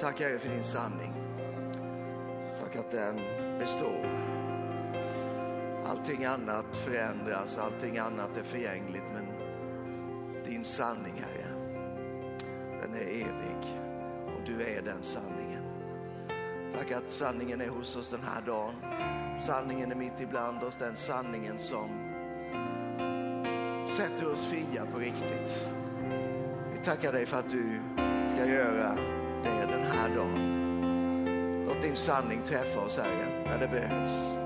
Tack Herre för din sanning. Tack att den består. Allting annat förändras, allting annat är förgängligt men din sanning Herre, den är evig och du är den sanningen. Tack att sanningen är hos oss den här dagen. Sanningen är mitt ibland oss, den sanningen som sätter oss fria på riktigt. Vi tackar dig för att du ska göra det är den här dagen. Låt din sanning träffa oss Herre när det behövs.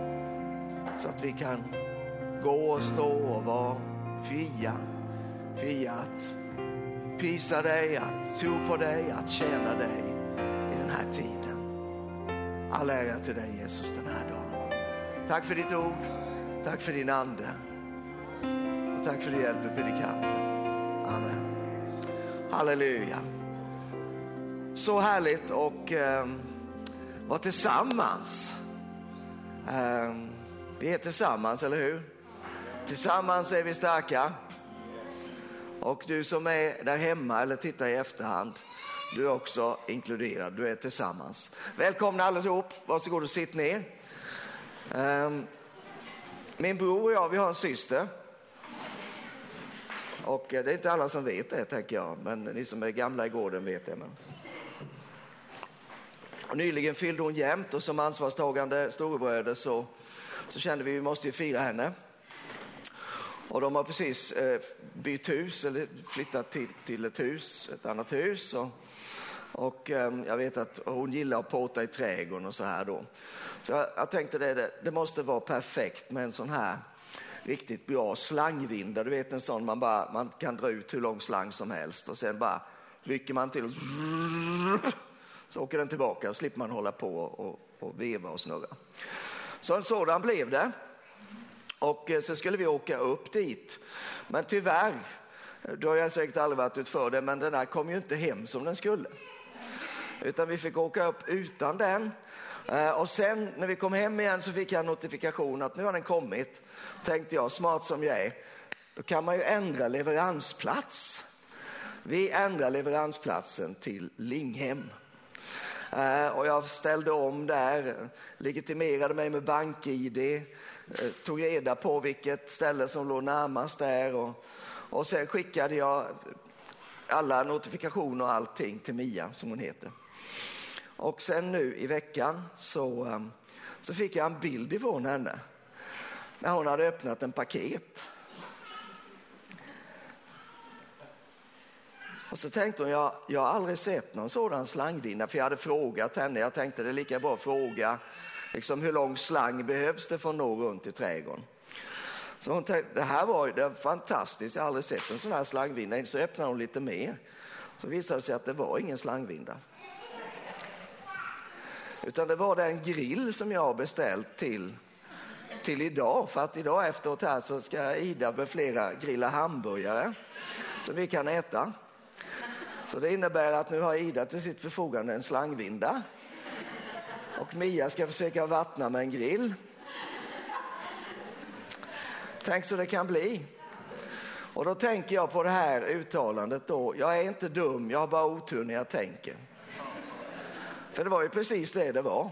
Så att vi kan gå och stå och vara fria. Fria att prisa dig, att tro på dig, att tjäna dig i den här tiden. All ära till dig Jesus den här dagen. Tack för ditt ord, tack för din ande och tack för din hjälp med predikanten. Amen. Halleluja. Så härligt och eh, vara tillsammans. Eh, vi är tillsammans, eller hur? Tillsammans är vi starka. Och du som är där hemma eller tittar i efterhand, du är också inkluderad, du är tillsammans. Välkomna allihop, varsågod och sitt ner. Ehm, min bror och jag, vi har en syster. Och eh, det är inte alla som vet det, tänker jag, men ni som är gamla i gården vet det. Men... Och nyligen fyllde hon jämt och som ansvarstagande storebröder så, så kände vi att vi måste fira henne. Och de har precis eh, bytt hus eller flyttat till, till ett hus, ett annat hus. Och, och eh, jag vet att hon gillar att påta i trädgården och så här då. Så jag, jag tänkte det, det, det måste vara perfekt med en sån här riktigt bra slangvinda. Du vet en sån man, bara, man kan dra ut hur lång slang som helst och sen bara rycker man till så åker den tillbaka och slipper man hålla på och, och veva och snurra. Så en sådan blev det. Och eh, så skulle vi åka upp dit. Men tyvärr, eh, då har jag säkert aldrig varit ut för det, men den här kom ju inte hem som den skulle. Utan vi fick åka upp utan den. Eh, och sen när vi kom hem igen så fick jag en notifikation att nu har den kommit. Tänkte jag, smart som jag är, då kan man ju ändra leveransplats. Vi ändrar leveransplatsen till Linghem. Eh, och jag ställde om där, legitimerade mig med bank-id, eh, tog reda på vilket ställe som låg närmast där och, och sen skickade jag alla notifikationer och allting till Mia som hon heter. Och sen nu i veckan så, eh, så fick jag en bild ifrån henne när hon hade öppnat en paket. Och så tänkte hon, jag, jag har aldrig sett någon sådan slangvinna för jag hade frågat henne, jag tänkte det är lika bra att fråga liksom, hur lång slang behövs det för att nå runt i trädgården? Så hon tänkte, det här var, det var fantastiskt, jag har aldrig sett en sån här slangvinda. Så öppnade hon lite mer. Så visade det sig att det var ingen slangvinda. Utan det var den grill som jag har beställt till, till idag. För att idag efteråt här så ska Ida med flera grilla hamburgare som vi kan äta. Så det innebär att nu har Ida till sitt förfogande en slangvinda och Mia ska försöka vattna med en grill. Tänk så det kan bli. Och då tänker jag på det här uttalandet då. Jag är inte dum, jag har bara otur när jag tänker. För det var ju precis det det var.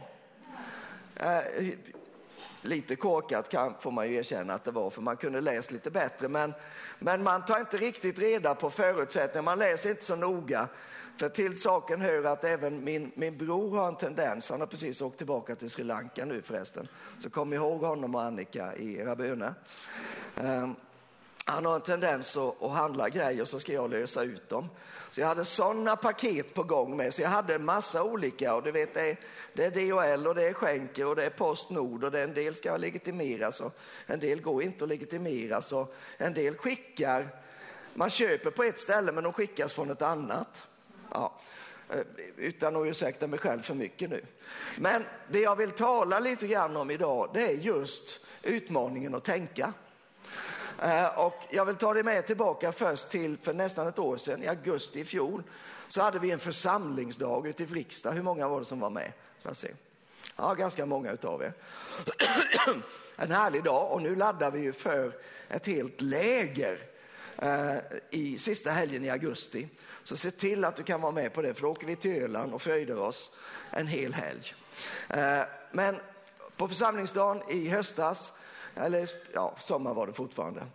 Eh, Lite korkat kan, får man ju erkänna att det var, för man kunde läst lite bättre. Men, men man tar inte riktigt reda på förutsättningarna. man läser inte så noga. För till saken hör att även min, min bror har en tendens, han har precis åkt tillbaka till Sri Lanka nu förresten, så kom ihåg honom och Annika i era böner. Um, han har en tendens att, att handla grejer så ska jag lösa ut dem. Så jag hade sådana paket på gång med, så jag hade en massa olika och du vet det är, det är DHL och det är Schenker och det är Postnord och det, en del ska legitimeras och en del går inte att legitimeras och en del skickar, man köper på ett ställe men de skickas från ett annat. Ja, eh, utan att ursäkta mig själv för mycket nu. Men det jag vill tala lite grann om idag, det är just utmaningen att tänka. Eh, och jag vill ta dig med tillbaka först till för nästan ett år sedan, i augusti i fjol, så hade vi en församlingsdag ute i Vriksta. Hur många var det som var med? Får se. Ja, ganska många utav er. En härlig dag och nu laddar vi ju för ett helt läger eh, i sista helgen i augusti. Så se till att du kan vara med på det, för då åker vi till Öland och fröjdar oss en hel helg. Eh, men på församlingsdagen i höstas, eller ja, sommar var det fortfarande,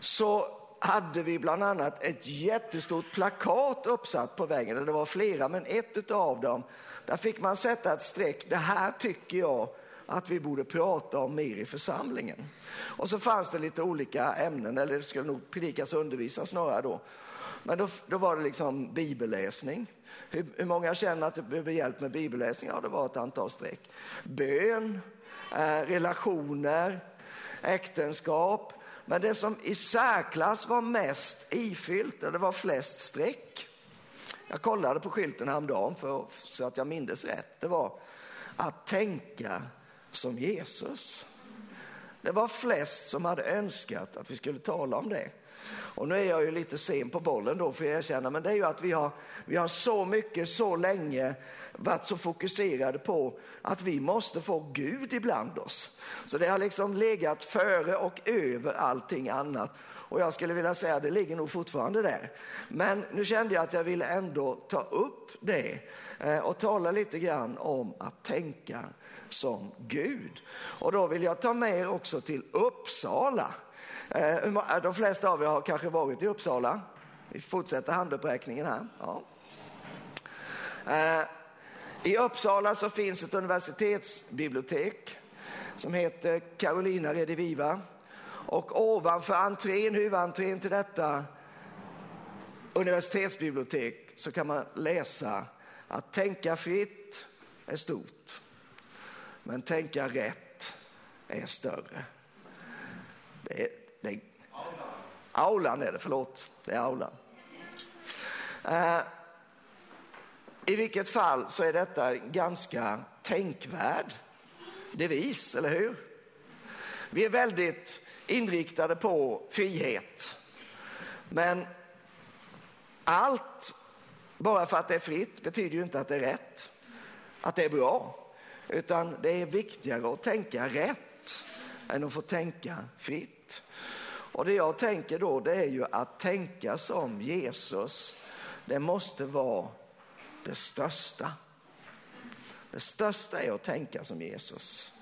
så hade vi bland annat ett jättestort plakat uppsatt på väggen. Det var flera, men ett av dem, där fick man sätta ett streck. Det här tycker jag att vi borde prata om mer i församlingen. Och så fanns det lite olika ämnen, eller det skulle nog predikas och undervisas snarare då. Men då, då var det liksom bibelläsning. Hur, hur många känner att det behöver hjälp med bibelläsning? Ja, det var ett antal streck. Bön, Eh, relationer, äktenskap. Men det som i särklass var mest ifyllt, det var flest streck. Jag kollade på skylten häromdagen för, så att jag mindes rätt. Det var att tänka som Jesus. Det var flest som hade önskat att vi skulle tala om det. Och nu är jag ju lite sen på bollen då för jag erkänna, men det är ju att vi har, vi har så mycket, så länge varit så fokuserade på att vi måste få Gud ibland oss. Så det har liksom legat före och över allting annat. Och jag skulle vilja säga att det ligger nog fortfarande där. Men nu kände jag att jag ville ändå ta upp det eh, och tala lite grann om att tänka som Gud. Och då vill jag ta med er också till Uppsala. Eh, eh, de flesta av er har kanske varit i Uppsala. Vi fortsätter handuppräckningen här. Ja. Eh, I Uppsala så finns ett universitetsbibliotek som heter Carolina Rediviva. Och ovanför entrén, huvudentrén till detta universitetsbibliotek så kan man läsa att tänka fritt är stort, men tänka rätt är större. Det är, det är, aulan är det, förlåt. Det är aulan. Uh, I vilket fall så är detta en ganska tänkvärd devis, eller hur? Vi är väldigt inriktade på frihet. Men allt, bara för att det är fritt, betyder ju inte att det är rätt, att det är bra. Utan det är viktigare att tänka rätt än att få tänka fritt. Och det jag tänker då, det är ju att tänka som Jesus, det måste vara det största. Det största är att tänka som Jesus.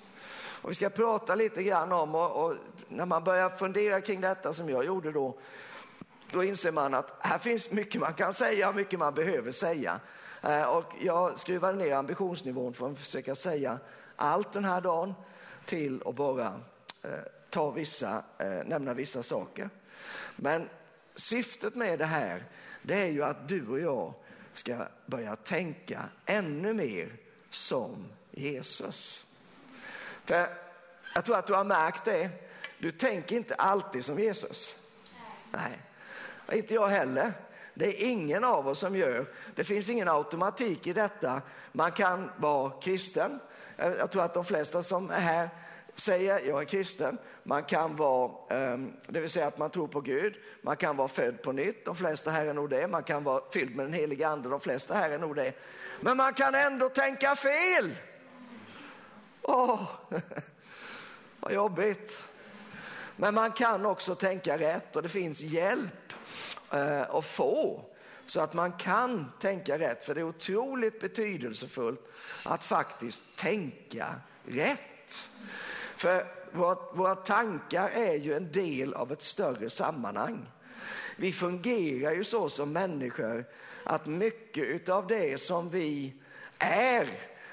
Och vi ska prata lite grann om, och, och, när man börjar fundera kring detta som jag gjorde då, då inser man att här finns mycket man kan säga och mycket man behöver säga. Eh, och jag skruvade ner ambitionsnivån för att försöka säga allt den här dagen till att bara eh, ta vissa, eh, nämna vissa saker. Men syftet med det här, det är ju att du och jag ska börja tänka ännu mer som Jesus. För jag tror att du har märkt det. Du tänker inte alltid som Jesus. Nej, inte jag heller. Det är ingen av oss som gör. Det finns ingen automatik i detta. Man kan vara kristen. Jag tror att de flesta som är här säger jag är kristen. Man kan vara, ehm, det vill säga att man tror på Gud. Man kan vara född på nytt. De flesta här är nog det. Man kan vara fylld med den heliga ande. De flesta här är nog det. Men man kan ändå tänka fel. Åh, vad jobbigt. Men man kan också tänka rätt och det finns hjälp eh, att få så att man kan tänka rätt. För det är otroligt betydelsefullt att faktiskt tänka rätt. För våra, våra tankar är ju en del av ett större sammanhang. Vi fungerar ju så som människor att mycket av det som vi är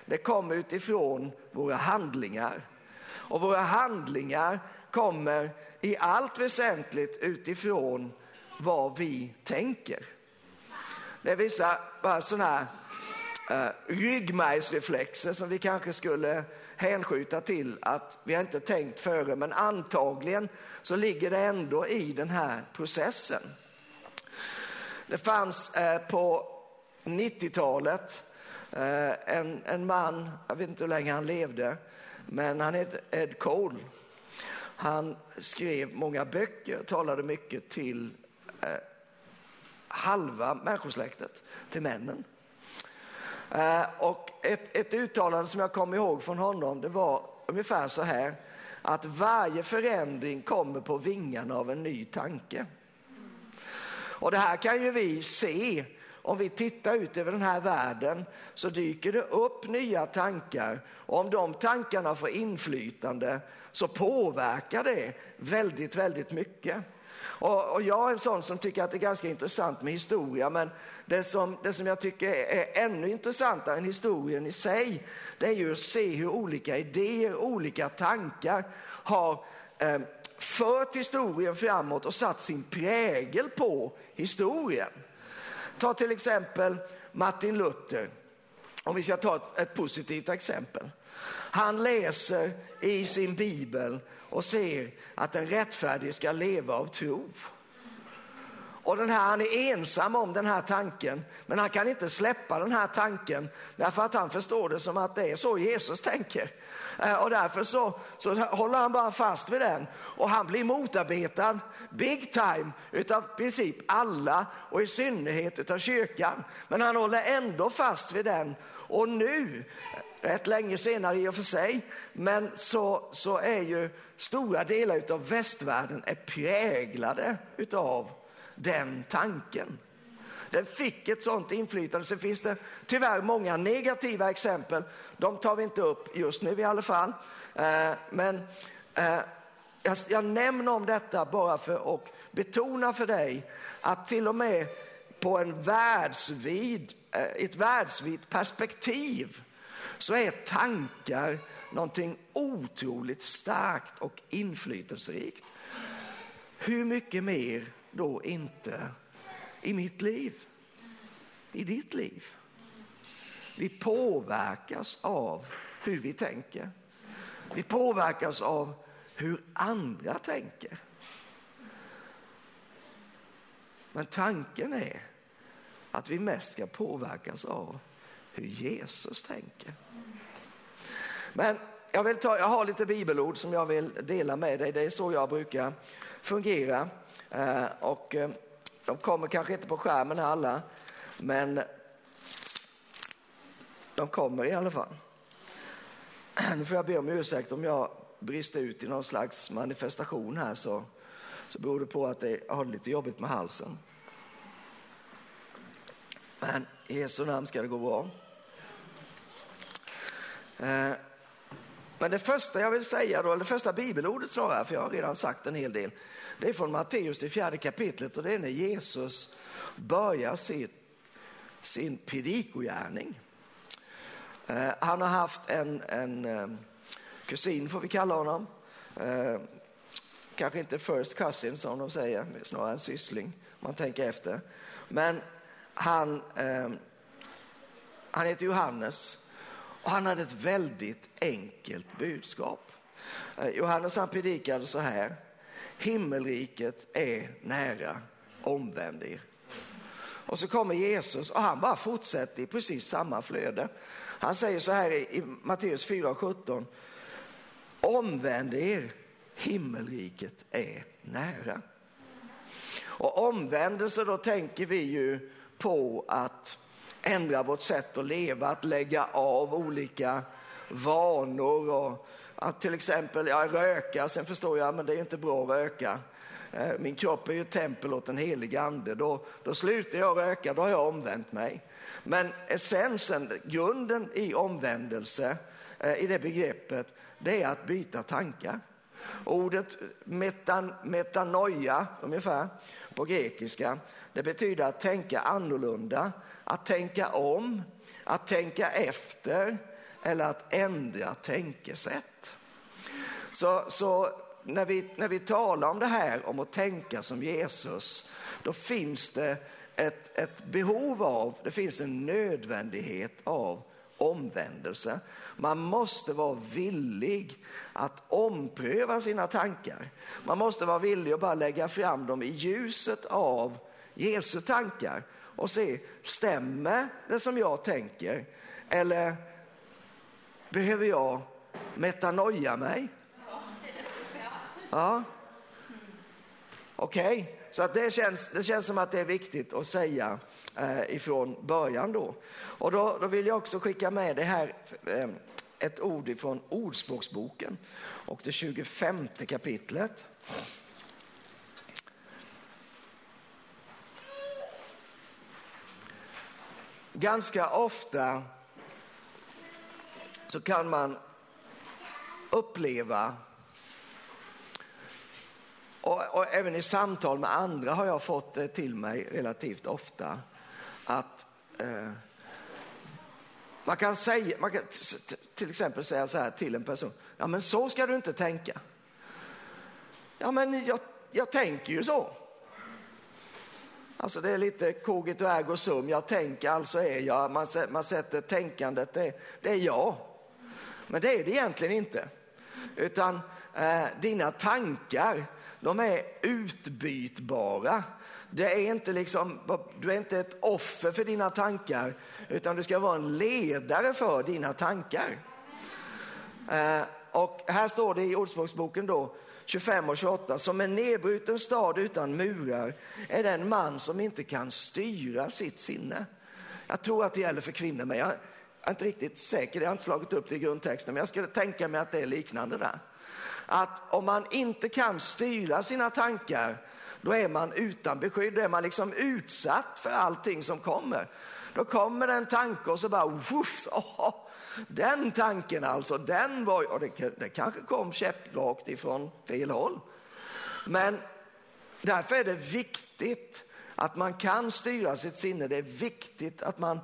det kommer utifrån våra handlingar. Och våra handlingar kommer i allt väsentligt utifrån vad vi tänker. Det är vissa bara sådana här eh, ryggmärgsreflexer som vi kanske skulle hänskjuta till att vi har inte tänkt före, men antagligen så ligger det ändå i den här processen. Det fanns eh, på 90-talet Eh, en, en man, jag vet inte hur länge han levde, men han hette Ed Cole. Han skrev många böcker, talade mycket till eh, halva människosläktet, till männen. Eh, och ett, ett uttalande som jag kom ihåg från honom, det var ungefär så här att varje förändring kommer på vingarna av en ny tanke. Och det här kan ju vi se om vi tittar ut över den här världen så dyker det upp nya tankar. Och om de tankarna får inflytande så påverkar det väldigt, väldigt mycket. Och, och, jag är en sån som tycker att det är ganska intressant med historia, men det som, det som jag tycker är ännu intressantare än historien i sig, det är ju att se hur olika idéer, olika tankar har eh, fört historien framåt och satt sin prägel på historien. Ta till exempel Martin Luther, om vi ska ta ett, ett positivt exempel. Han läser i sin bibel och ser att den rättfärdige ska leva av tro. Och den här, han är ensam om den här tanken, men han kan inte släppa den här tanken därför att han förstår det som att det är så Jesus tänker. Eh, och därför så, så håller han bara fast vid den och han blir motarbetad big time utav princip alla och i synnerhet utav kyrkan. Men han håller ändå fast vid den och nu rätt länge senare i och för sig, men så, så är ju stora delar av västvärlden är präglade utav den tanken. Den fick ett sånt inflytande. Sen finns det tyvärr många negativa exempel. De tar vi inte upp just nu i alla fall. Eh, men eh, jag nämner om detta bara för att betona för dig att till och med på en världsvid, eh, ett världsvitt perspektiv så är tankar någonting otroligt starkt och inflytelserikt. Hur mycket mer då inte i mitt liv, i ditt liv? Vi påverkas av hur vi tänker. Vi påverkas av hur andra tänker. Men tanken är att vi mest ska påverkas av hur Jesus tänker. Men jag, vill ta, jag har lite bibelord som jag vill dela med dig. Det är så jag brukar fungera. Eh, och eh, de kommer kanske inte på skärmen här alla, men de kommer i alla fall. Nu får jag be om ursäkt om jag brister ut i någon slags manifestation här så, så beror det på att jag har lite jobbigt med halsen. Men i Jesu namn ska det gå bra. Eh, men det första jag vill säga, då, eller det första bibelordet snarare, för jag har redan sagt en hel del, det är från Matteus, det fjärde kapitlet och det är när Jesus börjar sitt, sin predikogärning. Eh, han har haft en, en eh, kusin, får vi kalla honom. Kanske inte first cousin som de säger, snarare en syssling, om man tänker efter. Men han, han heter Johannes och han hade ett väldigt enkelt budskap. Eh, Johannes han predikade så här. Himmelriket är nära, omvänd er. Och så kommer Jesus och han bara fortsätter i precis samma flöde. Han säger så här i, Matteus 4.17. Omvänd er, himmelriket är nära. Och omvändelse, då tänker vi ju på att ändra vårt sätt att leva, att lägga av olika vanor och att till exempel ja, röka, sen förstår jag men det är inte bra att röka. Eh, min kropp är ju ett tempel åt den helige ande. Då, då slutar jag röka, då har jag omvänt mig. Men essensen, grunden i omvändelse, eh, i det begreppet, det är att byta tankar. Ordet metan, metanoia, ungefär, på grekiska, det betyder att tänka annorlunda, att tänka om, att tänka efter eller att ändra tänkesätt. Så, så när, vi, när vi talar om det här om att tänka som Jesus, då finns det ett, ett behov av, det finns en nödvändighet av omvändelse. Man måste vara villig att ompröva sina tankar. Man måste vara villig att bara lägga fram dem i ljuset av Jesu tankar och se, stämmer det som jag tänker? Eller behöver jag metanoia mig? Ja. Okej, okay. så att det, känns, det känns som att det är viktigt att säga eh, ifrån början då. Och då, då vill jag också skicka med det här eh, ett ord ifrån Ordspråksboken och det 25 kapitlet. Ganska ofta så kan man uppleva och, och, även i samtal med andra har jag fått det till mig relativt ofta att eh, man kan säga, man kan till exempel säga så här till en person, ja men så ska du inte tänka. Ja men jag, jag tänker ju så. Alltså det är lite kogit och ergo sum, jag tänker alltså är jag, man, man sätter tänkandet, det, det är jag. Men det är det egentligen inte. Utan eh, dina tankar, de är utbytbara. Det är inte liksom, du är inte ett offer för dina tankar, utan du ska vara en ledare för dina tankar. Eh, och här står det i Ordspråksboken då, 25 och 28, som en nedbruten stad utan murar är den man som inte kan styra sitt sinne. Jag tror att det gäller för kvinnor, men jag är inte riktigt säker, jag har inte slagit upp det i grundtexten, men jag skulle tänka mig att det är liknande där. Att om man inte kan styra sina tankar, då är man utan beskydd, då är man liksom utsatt för allting som kommer. Då kommer det en tanke och så bara, woof, oh, den tanken alltså, den var, och det, det kanske kom käpprakt ifrån fel håll. Men därför är det viktigt att man kan styra sitt sinne. Det är viktigt att man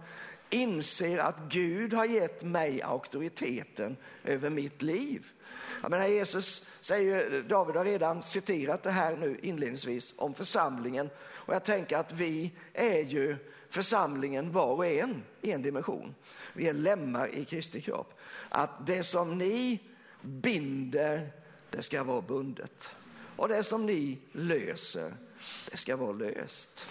inser att Gud har gett mig auktoriteten över mitt liv. Jag menar, Jesus säger, David har redan citerat det här nu inledningsvis om församlingen och jag tänker att vi är ju församlingen var och en i en dimension. Vi är lemmar i Kristi kropp. Att det som ni binder, det ska vara bundet. Och det som ni löser, det ska vara löst.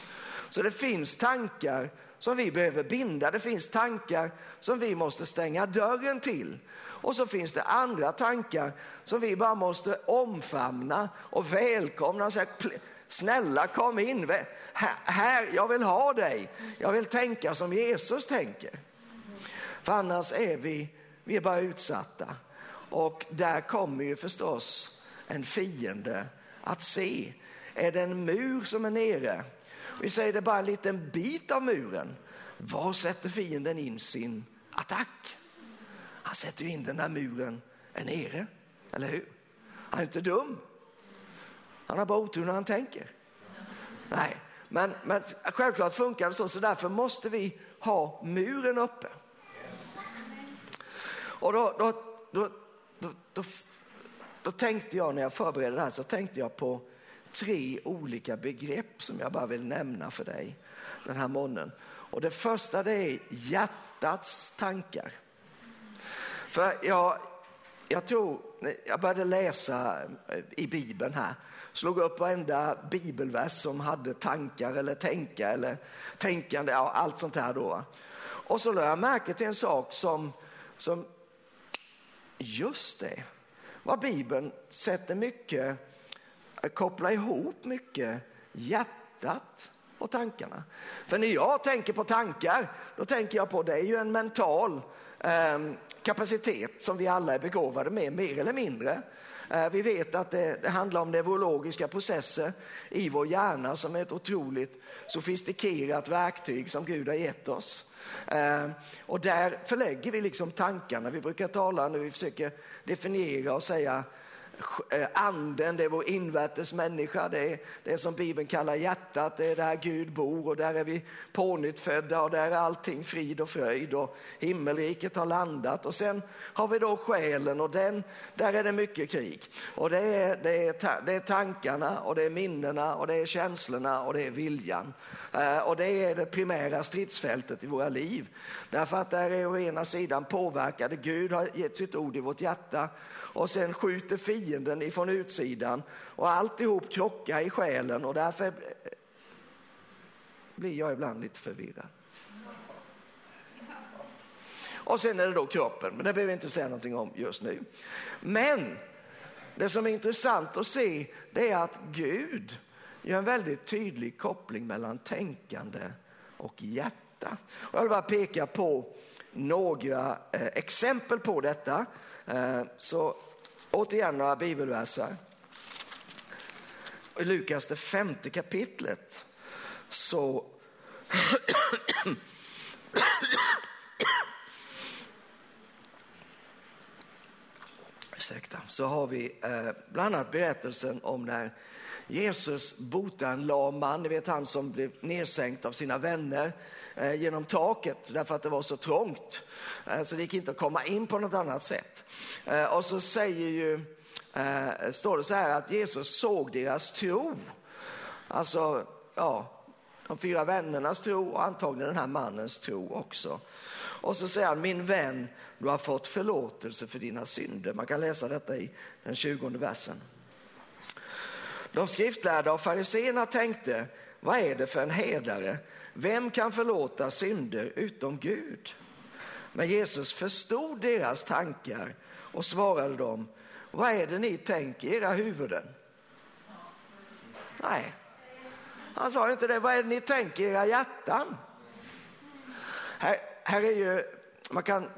Så det finns tankar som vi behöver binda. Det finns tankar som vi måste stänga dörren till. Och så finns det andra tankar som vi bara måste omfamna och välkomna och säga snälla kom in, här, jag vill ha dig, jag vill tänka som Jesus tänker. För annars är vi, vi är bara utsatta. Och där kommer ju förstås en fiende att se. Är det en mur som är nere? Vi säger det bara en liten bit av muren. Var sätter fienden in sin attack? Han sätter ju in den där muren är nere, eller hur? Han är inte dum. Han har bara otur när han tänker. Nej, men, men självklart funkar det så, så därför måste vi ha muren uppe. Och då, då, då, då, då, då tänkte jag när jag förberedde det här så tänkte jag på tre olika begrepp som jag bara vill nämna för dig den här morgonen. Och det första det är hjärtats tankar. För jag, jag tror, jag började läsa eh, i Bibeln här, slog upp varenda bibelvers som hade tankar eller tänka eller tänkande, ja, allt sånt här då. Och så lade jag märke till en sak som, som just det, vad Bibeln sätter mycket, koppla ihop mycket hjärtat och tankarna. För när jag tänker på tankar, då tänker jag på det är ju en mental eh, kapacitet som vi alla är begåvade med, mer eller mindre. Eh, vi vet att det, det, handlar om neurologiska processer i vår hjärna som är ett otroligt sofistikerat verktyg som Gud har gett oss. Eh, och där förlägger vi liksom tankarna. Vi brukar tala när vi försöker definiera och säga Eh, anden, det är vår invärtes människa, det är det som Bibeln kallar hjärtat, det är där Gud bor och där är vi pånyttfödda och där är allting frid och fröjd och himmelriket har landat och sen har vi då själen och den, där är det mycket krig. Och det är, det är, det är tankarna och det är minnena och det är känslorna och det är viljan. Eh, och det är det primära stridsfältet i våra liv. Därför att där är å ena sidan påverkade, Gud har gett sitt ord i vårt hjärta och sen skjuter fienden ifrån utsidan och alltihop krockar i själen och därför blir jag ibland lite förvirrad. Och sen är det då kroppen, men det behöver vi inte säga någonting om just nu. Men det som är intressant att se det är att Gud gör en väldigt tydlig koppling mellan tänkande och hjärta. Och jag vill bara peka på några eh, exempel på detta. Eh, så återigen några bibelverser. I Lukas det femte kapitlet så Ursäkta, så har vi eh, bland annat berättelsen om när Jesus botar en lam man, ni vet han som blev nedsänkt av sina vänner eh, genom taket därför att det var så trångt. Eh, så det gick inte att komma in på något annat sätt. Eh, och så säger ju, eh, står det så här att Jesus såg deras tro. Alltså, ja, de fyra vännernas tro och antagligen den här mannens tro också. Och så säger han, min vän, du har fått förlåtelse för dina synder. Man kan läsa detta i den tjugonde versen. De skriftlärda och fariseerna tänkte, vad är det för en hedare? Vem kan förlåta synder utom Gud? Men Jesus förstod deras tankar och svarade dem, vad är det ni tänker i era huvuden? Nej, han sa inte det. Vad är det ni tänker i era hjärtan? Här, här är ju, man kan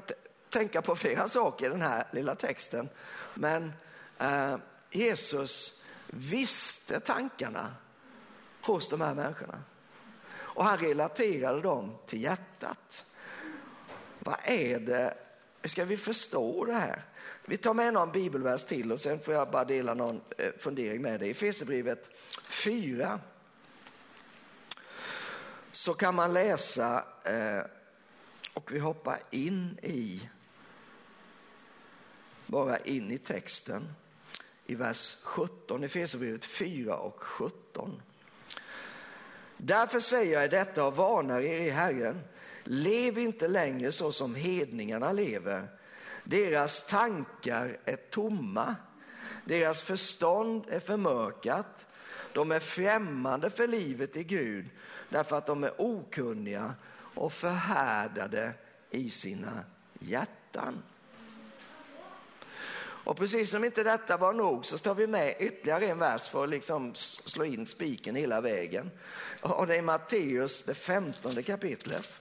tänka på flera saker i den här lilla texten. Men eh, Jesus visste tankarna hos de här människorna. Och han relaterade dem till hjärtat. Vad är det? Hur Ska vi förstå det här? Vi tar med någon bibelvers till och sen får jag bara dela någon eh, fundering med dig. I Efesierbrevet 4 så kan man läsa eh, och vi hoppar in i bara in i texten i vers 17 i Efesierbrevet 4 och 17. Därför säger jag detta och varnar er i Herren. Lev inte längre så som hedningarna lever. Deras tankar är tomma. Deras förstånd är förmörkat. De är främmande för livet i Gud därför att de är okunniga och förhärdade i sina hjärtan. Och precis som inte detta var nog så tar vi med ytterligare en vers för att liksom slå in spiken hela vägen. Och det är Matteus, det femtonde kapitlet.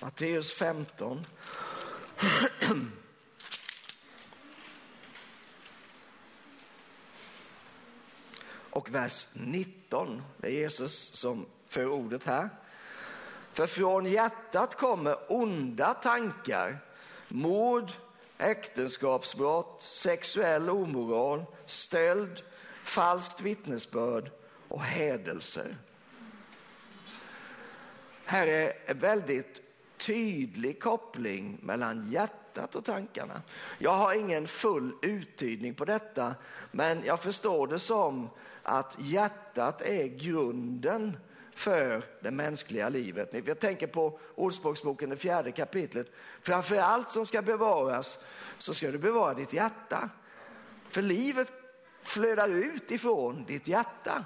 Matteus 15. och vers 19. Det är Jesus som för ordet här. För från hjärtat kommer onda tankar, mord, äktenskapsbrott, sexuell omoral, stöld, falskt vittnesbörd och hädelser. Här är en väldigt tydlig koppling mellan hjärtat och tankarna. Jag har ingen full uttydning på detta, men jag förstår det som att hjärtat är grunden för det mänskliga livet. Jag tänker på Ordspråksboken, det fjärde kapitlet. Framför allt som ska bevaras så ska du bevara ditt hjärta. För livet flödar ut ifrån ditt hjärta.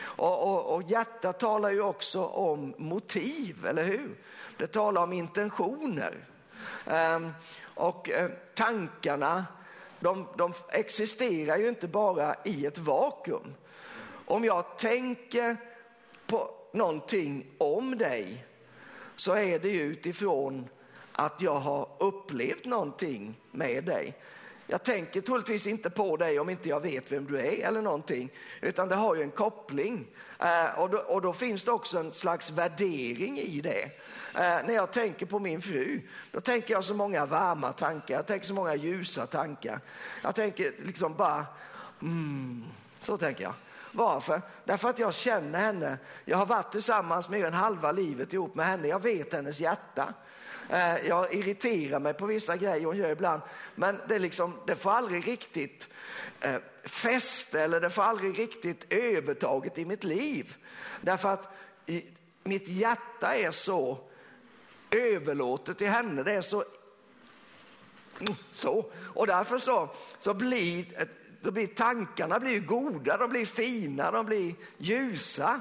Och, och, och hjärta talar ju också om motiv, eller hur? Det talar om intentioner. Um, och eh, tankarna, de, de existerar ju inte bara i ett vakuum. Om jag tänker på någonting om dig så är det utifrån att jag har upplevt någonting med dig. Jag tänker troligtvis inte på dig om inte jag vet vem du är eller någonting, utan det har ju en koppling. Eh, och, då, och, då, finns det också en slags värdering i det. Eh, när jag tänker på min fru, då tänker jag så många varma tankar, jag tänker så många ljusa tankar. Jag tänker liksom bara, mm, så tänker jag. Varför? Därför att jag känner henne. Jag har varit tillsammans mer än halva livet ihop med henne. Jag vet hennes hjärta. Eh, jag irriterar mig på vissa grejer hon gör ibland. Men det, liksom, det får aldrig riktigt eh, fäste eller det får aldrig riktigt övertaget i mitt liv. Därför att mitt hjärta är så överlåtet till henne. Det är så så. Och därför så, så blir då blir tankarna blir goda, de blir fina, de blir ljusa.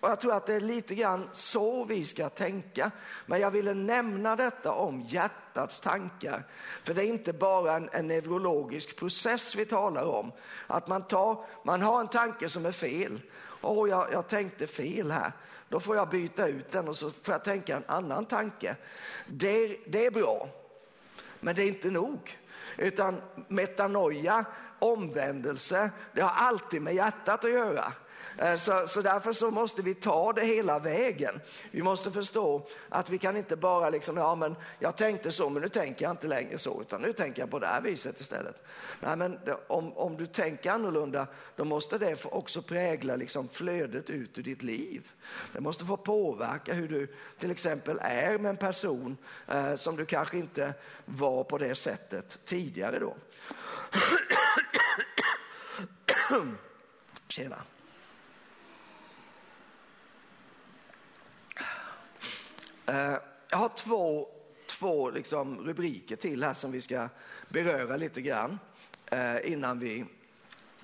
Och jag tror att det är lite grann så vi ska tänka. Men jag ville nämna detta om hjärtats tankar. För det är inte bara en, en neurologisk process vi talar om. Att man, tar, man har en tanke som är fel. Åh, jag, jag tänkte fel här. då får jag byta ut den och så får jag tänka en annan tanke. Det, det är bra, men det är inte nog. Utan metanoia, omvändelse, det har alltid med hjärtat att göra. Eh, så, så därför så måste vi ta det hela vägen. Vi måste förstå att vi kan inte bara liksom, ja men jag tänkte så men nu tänker jag inte längre så utan nu tänker jag på det här viset istället. Nej men om, om du tänker annorlunda då måste det också prägla liksom flödet ut ur ditt liv. Det måste få påverka hur du till exempel är med en person eh, som du kanske inte var på det sättet tidigare då. Tjena. Eh, jag har två, två liksom rubriker till här som vi ska beröra lite grann eh, innan vi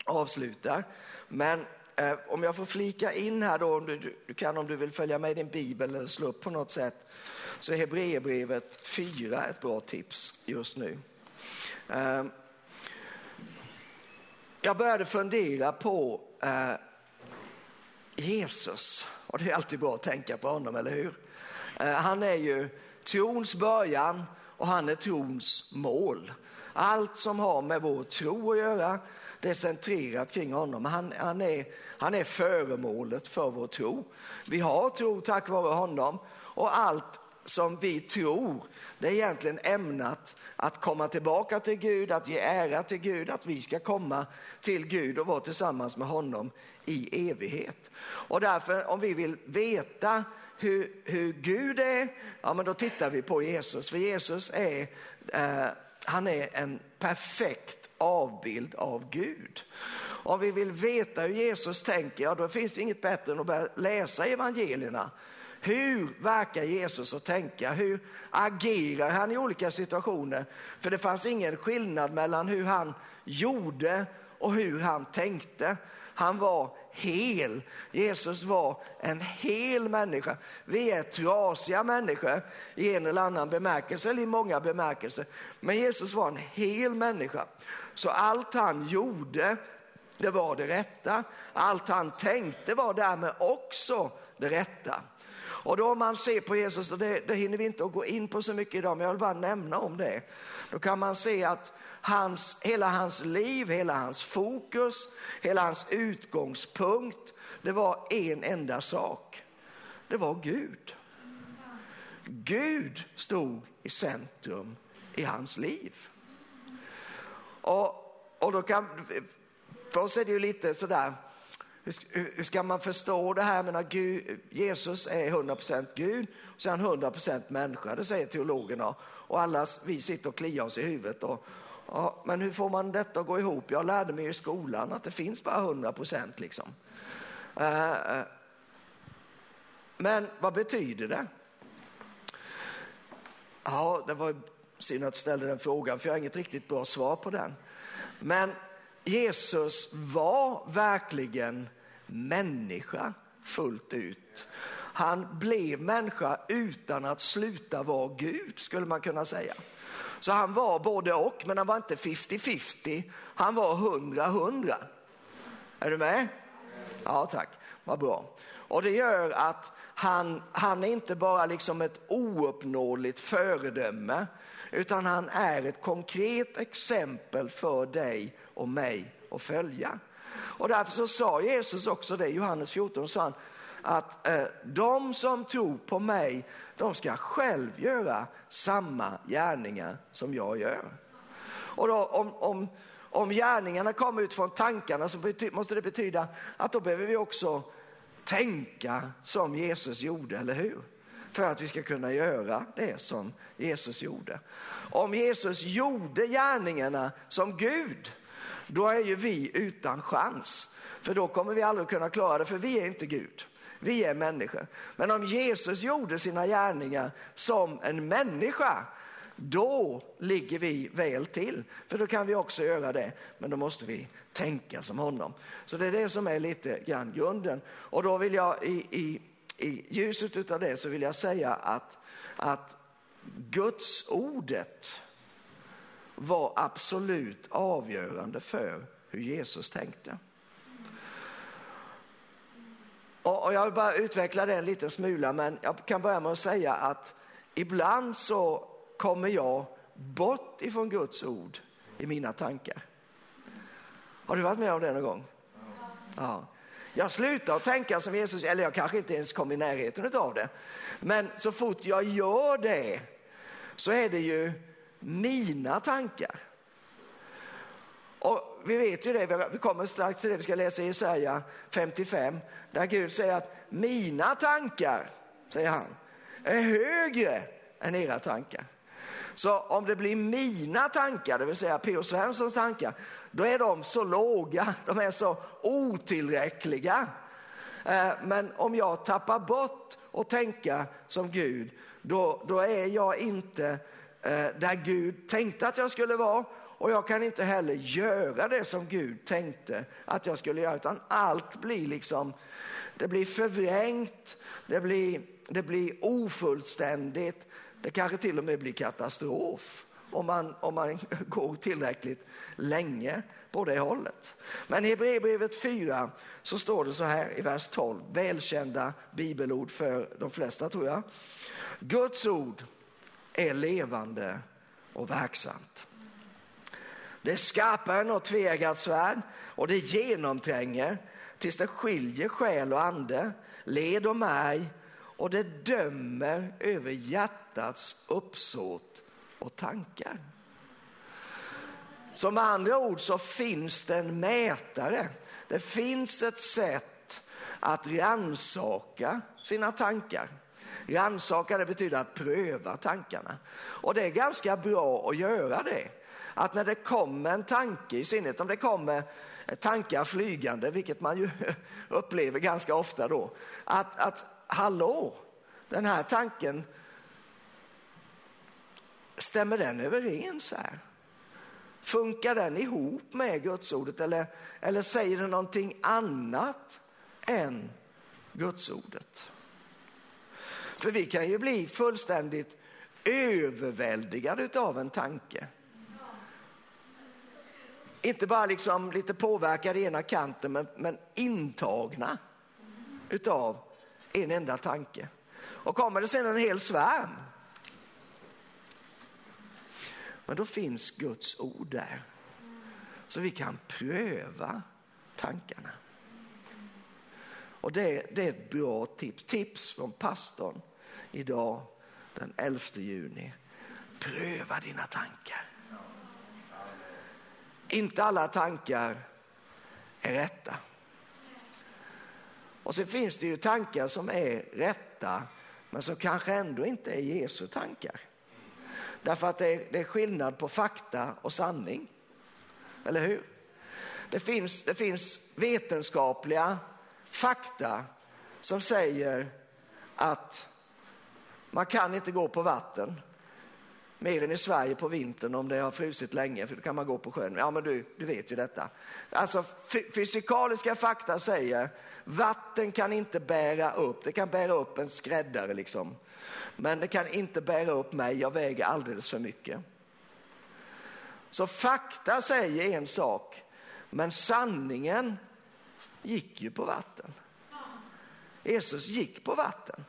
avslutar. Men eh, om jag får flika in här då, om du, du kan om du vill följa med i din bibel eller slå upp på något sätt, så är Hebreerbrevet 4 ett bra tips just nu. Eh, jag började fundera på eh, Jesus, och det är alltid bra att tänka på honom, eller hur? Eh, han är ju trons början och han är trons mål. Allt som har med vår tro att göra, det är centrerat kring honom. Han, han, är, han är föremålet för vår tro. Vi har tro tack vare honom och allt som vi tror, det är egentligen ämnat att komma tillbaka till Gud, att ge ära till Gud, att vi ska komma till Gud och vara tillsammans med honom i evighet. Och därför, om vi vill veta hur, hur Gud är, ja men då tittar vi på Jesus. För Jesus är, eh, han är en perfekt avbild av Gud. Om vi vill veta hur Jesus tänker, ja då finns det inget bättre än att börja läsa evangelierna. Hur verkar Jesus att tänka? Hur agerar han i olika situationer? För det fanns ingen skillnad mellan hur han gjorde och hur han tänkte. Han var hel. Jesus var en hel människa. Vi är trasiga människor i en eller annan bemärkelse, eller i många bemärkelser. Men Jesus var en hel människa. Så allt han gjorde, det var det rätta. Allt han tänkte var därmed också det rätta. Och då om man ser på Jesus, och det, det hinner vi inte att gå in på så mycket idag, men jag vill bara nämna om det. Då kan man se att hans, hela hans liv, hela hans fokus, hela hans utgångspunkt, det var en enda sak. Det var Gud. Gud stod i centrum i hans liv. Och, och då kan, för oss är det ju lite sådär, hur, hur ska man förstå det här? Menar, Gud, Jesus är 100% Gud, så är han 100% människa, det säger teologerna. Och alla vi sitter och kliar oss i huvudet och, Ja, men hur får man detta att gå ihop? Jag lärde mig i skolan att det finns bara 100%. Liksom. Uh, men vad betyder det? Ja, det var synd att du ställde den frågan, för jag har inget riktigt bra svar på den. Men Jesus var verkligen människa fullt ut. Han blev människa utan att sluta vara Gud, skulle man kunna säga. Så han var både och, men han var inte 50-50. Han var 100-100. Är du med? Ja, tack. Vad bra. Och det gör att han, han är inte bara liksom ett ouppnåeligt föredöme, utan han är ett konkret exempel för dig och mig att följa. Och därför så sa Jesus också det, Johannes 14, sa han, att eh, de som tror på mig, de ska själv göra samma gärningar som jag gör. Och då, om, om, om gärningarna kommer ut från tankarna så måste det betyda att då behöver vi också tänka som Jesus gjorde, eller hur? För att vi ska kunna göra det som Jesus gjorde. Om Jesus gjorde gärningarna som Gud, då är ju vi utan chans. För då kommer vi aldrig kunna klara det, för vi är inte Gud. Vi är människor. Men om Jesus gjorde sina gärningar som en människa, då ligger vi väl till. För då kan vi också göra det, men då måste vi tänka som honom. Så det är det som är lite grann grunden. Och då vill jag i, i, i ljuset av det så vill jag säga att, att Guds ordet var absolut avgörande för hur Jesus tänkte. Och, och jag vill bara utveckla det en liten smula, men jag kan börja med att säga att ibland så kommer jag bort ifrån Guds ord i mina tankar. Har du varit med om det någon gång? Ja. Jag slutar att tänka som Jesus, eller jag kanske inte ens kommer i närheten av det. Men så fort jag gör det så är det ju mina tankar. Och vi vet ju det, vi kommer strax till det, vi ska läsa i Jesaja 55, där Gud säger att mina tankar, säger han, är högre än era tankar. Så om det blir mina tankar, det vill säga P.O. Svenssons tankar, då är de så låga, de är så otillräckliga. Eh, men om jag tappar bort och tänka som Gud, då, då är jag inte eh, där Gud tänkte att jag skulle vara. Och jag kan inte heller göra det som Gud tänkte att jag skulle göra, utan allt blir liksom, det blir förvrängt, det blir, det blir ofullständigt, det kanske till och med blir katastrof om man, om man går tillräckligt länge på det hållet. Men i Hebreerbrevet 4 så står det så här i vers 12, välkända bibelord för de flesta tror jag. Guds ord är levande och verksamt. Det är skarpare än något tveeggat svärd och det genomtränger tills det skiljer själ och ande, led och märg och det dömer över hjärtats uppsåt och tankar. Så med andra ord så finns det en mätare. Det finns ett sätt att ransaka sina tankar. Rannsaka det betyder att pröva tankarna. Och det är ganska bra att göra det. Att när det kommer en tanke, i synnerhet om det kommer tankar flygande, vilket man ju upplever ganska ofta då, att, att hallå, den här tanken, stämmer den överens här? Funkar den ihop med gudsordet eller, eller säger den någonting annat än gudsordet? För vi kan ju bli fullständigt överväldigade av en tanke. Inte bara liksom lite påverkade i ena kanten men, men intagna utav en enda tanke. Och kommer det sen en hel svärm men då finns Guds ord där. Så vi kan pröva tankarna. Och det, det är ett bra tips. Tips från pastorn idag den 11 juni. Pröva dina tankar. Inte alla tankar är rätta. Och så finns det ju tankar som är rätta men som kanske ändå inte är Jesu tankar. Därför att det är, det är skillnad på fakta och sanning. Eller hur? Det finns, det finns vetenskapliga fakta som säger att man kan inte gå på vatten mer än i Sverige på vintern om det har frusit länge, för då kan man gå på sjön. Ja, men du, du vet ju detta. Alltså fysikaliska fakta säger vatten kan inte bära upp, det kan bära upp en skräddare liksom. Men det kan inte bära upp mig, jag väger alldeles för mycket. Så fakta säger en sak, men sanningen gick ju på vatten. Jesus gick på vatten.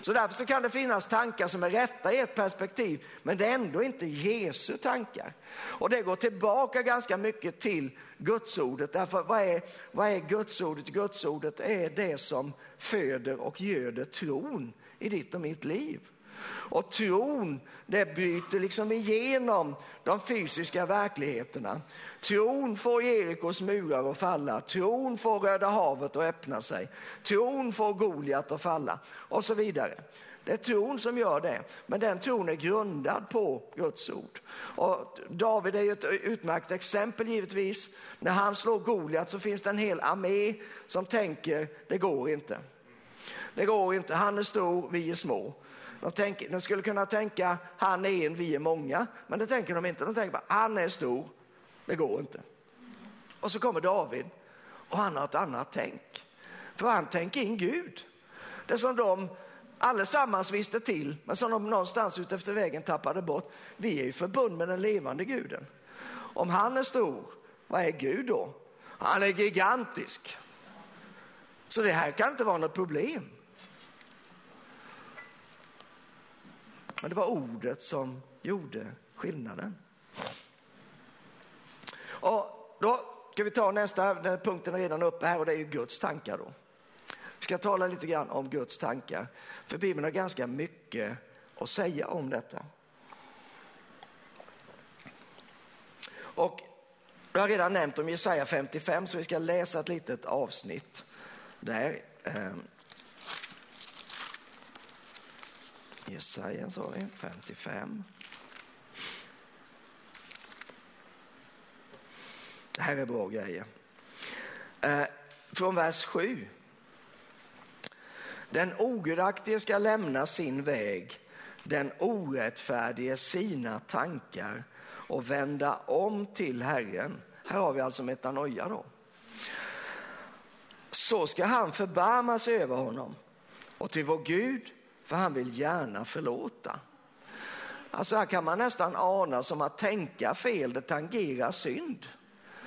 Så därför så kan det finnas tankar som är rätta i ett perspektiv, men det är ändå inte Jesu tankar. Och det går tillbaka ganska mycket till gudsordet. Därför vad är, vad är gudsordet? Gudsordet är det som föder och göder tron i ditt och mitt liv. Och tron, det bryter liksom igenom de fysiska verkligheterna. Tron får Jerikos murar att falla, tron får Röda havet att öppna sig, tron får Goliat att falla och så vidare. Det är tron som gör det, men den tron är grundad på Guds ord. Och David är ju ett utmärkt exempel givetvis. När han slår Goliat så finns det en hel armé som tänker, det går inte. Det går inte, han är stor, vi är små. De, tänker, de skulle kunna tänka, han är en, vi är många. Men det tänker de inte, de tänker bara, han är stor, det går inte. Och så kommer David och han har ett annat tänk. För han tänker in Gud. Det som de allesammans visste till, men som de någonstans ute efter vägen tappade bort. Vi är ju förbund med den levande guden. Om han är stor, vad är Gud då? Han är gigantisk. Så det här kan inte vara något problem. Men det var ordet som gjorde skillnaden. Och då ska vi ta nästa, den punkten är redan uppe här och det är ju Guds tankar då. Vi ska tala lite grann om Guds tankar, för Bibeln har ganska mycket att säga om detta. Och jag har redan nämnt om Jesaja 55 så vi ska läsa ett litet avsnitt där. Ehm, Jesaja sa vi, 55. Det här är bra grejer. Eh, från vers 7. Den ogudaktige ska lämna sin väg, den orättfärdige sina tankar och vända om till Herren. Här har vi alltså metanoia då. Så ska han förbarma sig över honom och till vår Gud, för han vill gärna förlåta. Alltså här kan man nästan ana som att tänka fel, det tangerar synd.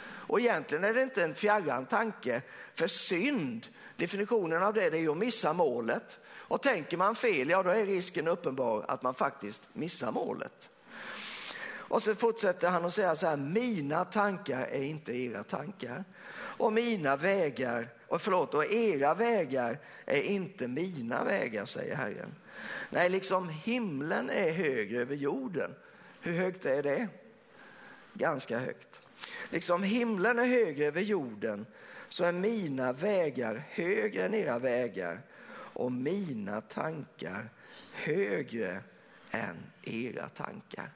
Och egentligen är det inte en fjärran tanke, för synd, definitionen av det, det är ju att missa målet. Och tänker man fel, ja då är risken uppenbar att man faktiskt missar målet. Och så fortsätter han att säga så här, mina tankar är inte era tankar. Och mina vägar, och förlåt, och era vägar är inte mina vägar, säger Herren. Nej, liksom himlen är högre över jorden. Hur högt är det? Ganska högt. Liksom himlen är högre över jorden så är mina vägar högre än era vägar och mina tankar högre än era tankar.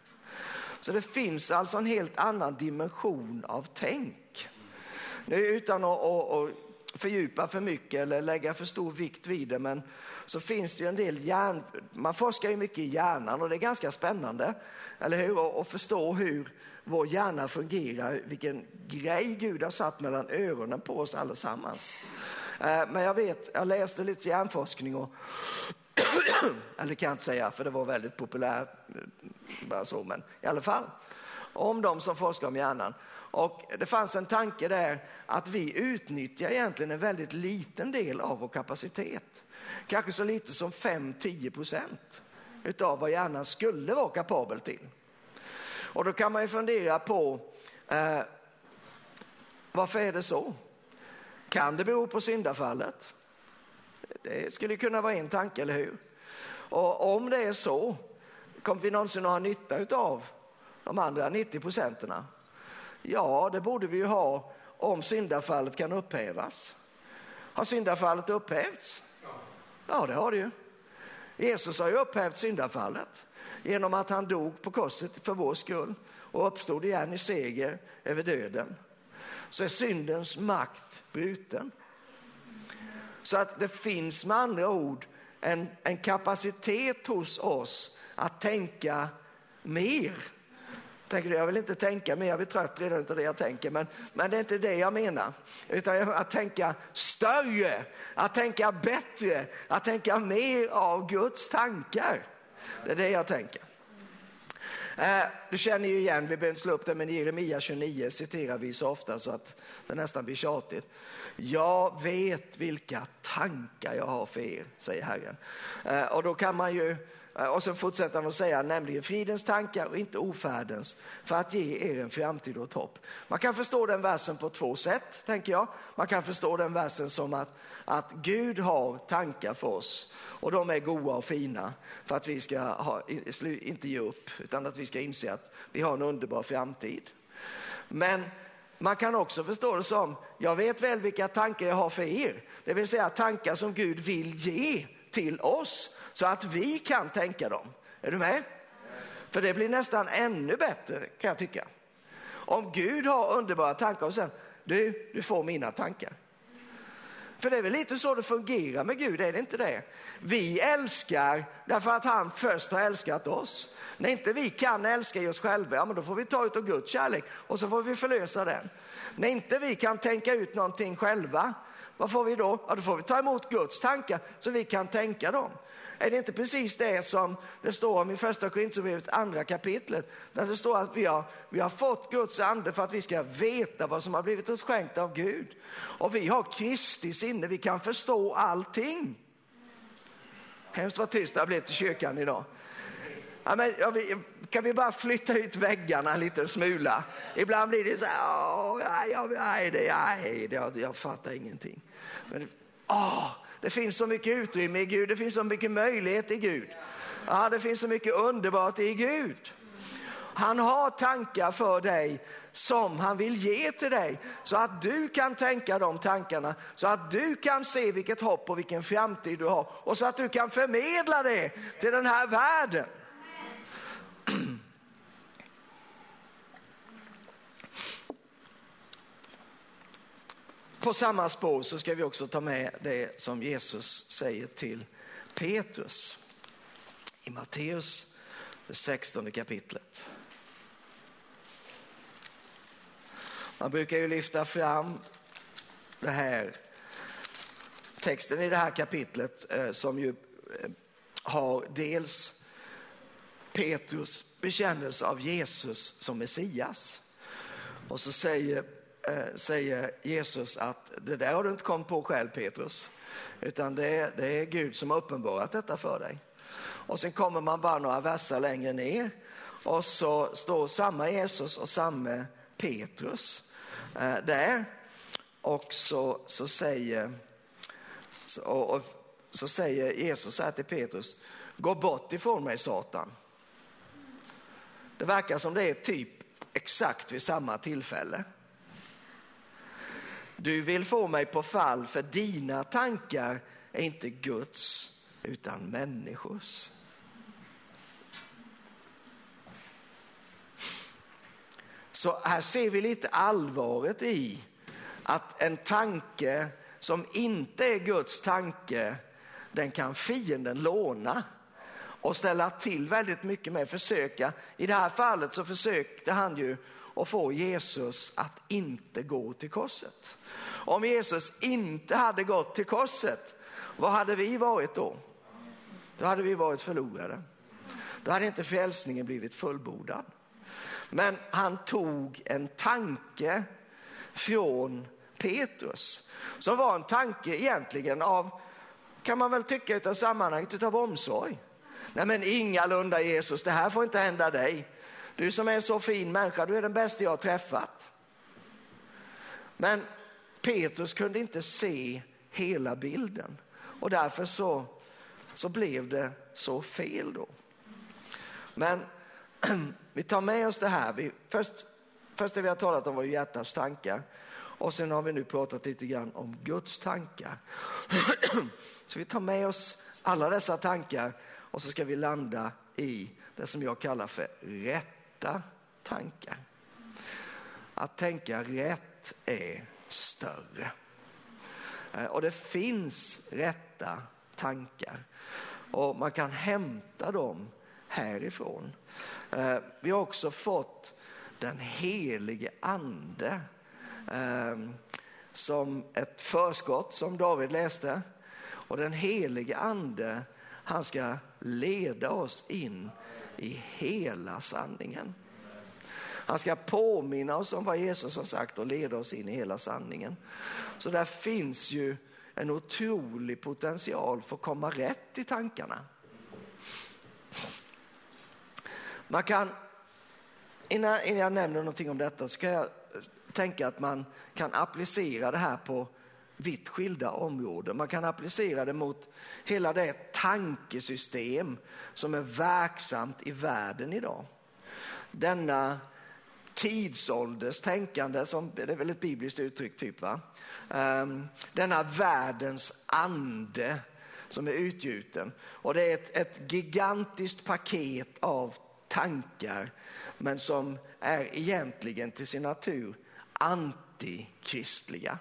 Så det finns alltså en helt annan dimension av tänk. Nu utan att, att, att fördjupa för mycket eller lägga för stor vikt vid det, men så finns det ju en del hjärn... Man forskar ju mycket i hjärnan och det är ganska spännande, eller hur? Att förstå hur vår hjärna fungerar, vilken grej Gud har satt mellan öronen på oss allesammans. Eh, men jag vet, jag läste lite hjärnforskning och eller kan jag inte säga för det var väldigt populärt, eh, bara så, men i alla fall om de som forskar om hjärnan. Och det fanns en tanke där att vi utnyttjar egentligen en väldigt liten del av vår kapacitet. Kanske så lite som 5-10 procent utav vad hjärnan skulle vara kapabel till. Och då kan man ju fundera på eh, varför är det så? Kan det bero på syndafallet? Det skulle kunna vara en tanke, eller hur? Och om det är så, kommer vi någonsin att ha nytta av de andra 90 procenterna? Ja, det borde vi ju ha om syndafallet kan upphävas. Har syndafallet upphävts? Ja, det har det ju. Jesus har ju upphävt syndafallet genom att han dog på korset för vår skull och uppstod igen i seger över döden. Så är syndens makt bruten. Så att det finns med andra ord en, en kapacitet hos oss att tänka mer. Tänker du, jag vill inte tänka mer, jag blir trött redan av det jag tänker, men, men det är inte det jag menar. Utan att tänka större, att tänka bättre, att tänka mer av Guds tankar. Det är det jag tänker. Eh, du känner ju igen, vi behöver inte slå upp det, men Jeremia 29 citerar vi så ofta så att det nästan blir tjatigt. Jag vet vilka tankar jag har för er, säger Herren. Eh, och då kan man ju Eh, och sen fortsätter han att säga, nämligen fridens tankar och inte ofärdens, för att ge er en framtid och ett hopp. Man kan förstå den versen på två sätt, tänker jag. Man kan förstå den versen som att, att Gud har tankar för oss och de är goda och fina för att vi ska ha, inte ge upp, utan att vi ska inse att vi har en underbar framtid. Men man kan också förstå det som, jag vet väl vilka tankar jag har för er, det vill säga tankar som Gud vill ge till oss så att vi kan tänka dem. Är du med? För det blir nästan ännu bättre kan jag tycka. Om Gud har underbara tankar och sen, du, du får mina tankar. För det är väl lite så det fungerar med Gud, är det inte det? Vi älskar därför att han först har älskat oss. När inte vi kan älska oss själva, ja men då får vi ta ut av Guds kärlek och så får vi förlösa den. När inte vi kan tänka ut någonting själva, vad får vi då? Ja, då får vi ta emot Guds tankar så vi kan tänka dem. Är det inte precis det som det står om i första Korinthierbrevets andra kapitlet? Där det står att vi har, vi har fått Guds ande för att vi ska veta vad som har blivit oss skänkt av Gud. Och vi har Kristi sinne, vi kan förstå allting. Hemskt vad tyst det har blivit i kyrkan idag. Ja, men, ja, vi, kan vi bara flytta ut väggarna en liten smula? Ibland blir det så här, nej, nej, nej, jag, jag fattar ingenting. Men, åh, det finns så mycket utrymme i Gud, det finns så mycket möjlighet i Gud. Ja, det finns så mycket underbart i Gud. Han har tankar för dig som han vill ge till dig så att du kan tänka de tankarna, så att du kan se vilket hopp och vilken framtid du har och så att du kan förmedla det till den här världen. På samma spår så ska vi också ta med det som Jesus säger till Petrus i Matteus, det 16 kapitlet. Man brukar ju lyfta fram det här texten i det här kapitlet eh, som ju eh, har dels Petrus bekännelse av Jesus som Messias. Och så säger, eh, säger Jesus att det där har du inte kommit på själv Petrus, utan det är, det är Gud som har uppenbarat detta för dig. Och sen kommer man bara några verser längre ner och så står samma Jesus och samma Petrus eh, där. Och så, så, säger, så, och, och, så säger Jesus här till Petrus, gå bort ifrån mig Satan. Det verkar som det är typ exakt vid samma tillfälle. Du vill få mig på fall för dina tankar är inte Guds utan människors. Så här ser vi lite allvaret i att en tanke som inte är Guds tanke, den kan fienden låna och ställa till väldigt mycket med, försöka. I det här fallet så försökte han ju och få Jesus att inte gå till korset. Om Jesus inte hade gått till korset, vad hade vi varit då? Då hade vi varit förlorade. Då hade inte frälsningen blivit fullbordad. Men han tog en tanke från Petrus som var en tanke egentligen av, kan man väl tycka av sammanhanget, av omsorg. Nej men ingalunda Jesus, det här får inte hända dig. Du som är så fin människa, du är den bästa jag har träffat. Men Petrus kunde inte se hela bilden och därför så, så blev det så fel då. Men vi tar med oss det här. Vi, först, först det vi har talat om var hjärtats tankar och sen har vi nu pratat lite grann om Guds tankar. Så vi tar med oss alla dessa tankar och så ska vi landa i det som jag kallar för rätt rätta tankar. Att tänka rätt är större. Eh, och det finns rätta tankar och man kan hämta dem härifrån. Eh, vi har också fått den helige ande eh, som ett förskott som David läste. Och den helige ande han ska leda oss in i hela sanningen. Han ska påminna oss om vad Jesus har sagt och leda oss in i hela sanningen. Så där finns ju en otrolig potential för att komma rätt i tankarna. Man kan, innan, innan jag nämner någonting om detta så kan jag tänka att man kan applicera det här på vitt skilda områden. Man kan applicera det mot hela det tankesystem som är verksamt i världen idag. Denna tidsålders tänkande, som, det är väl ett bibliskt uttryck typ va? Ehm, denna världens ande som är utgjuten. Och det är ett, ett gigantiskt paket av tankar men som är egentligen till sin natur antikristliga.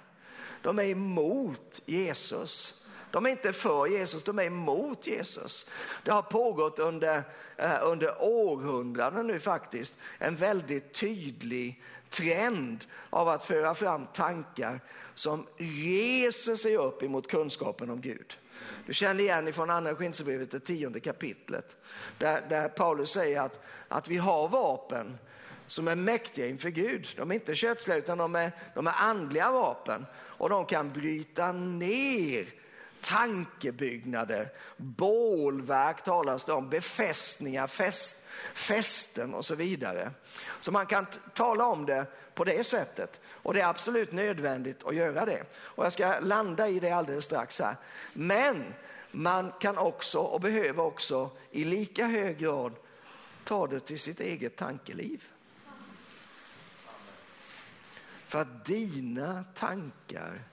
De är emot Jesus. De är inte för Jesus, de är emot Jesus. Det har pågått under, eh, under århundraden nu faktiskt en väldigt tydlig trend av att föra fram tankar som reser sig upp emot kunskapen om Gud. Du känner igen ifrån andra Korinthierbrevet, det tionde kapitlet, där, där Paulus säger att, att vi har vapen som är mäktiga inför Gud. De är inte kötsliga utan de är, de är andliga vapen och de kan bryta ner tankebyggnader, bålverk talas det om, befästningar, fäst, fästen och så vidare. Så man kan tala om det på det sättet och det är absolut nödvändigt att göra det. Och jag ska landa i det alldeles strax här. Men man kan också och behöver också i lika hög grad ta det till sitt eget tankeliv. För att dina tankar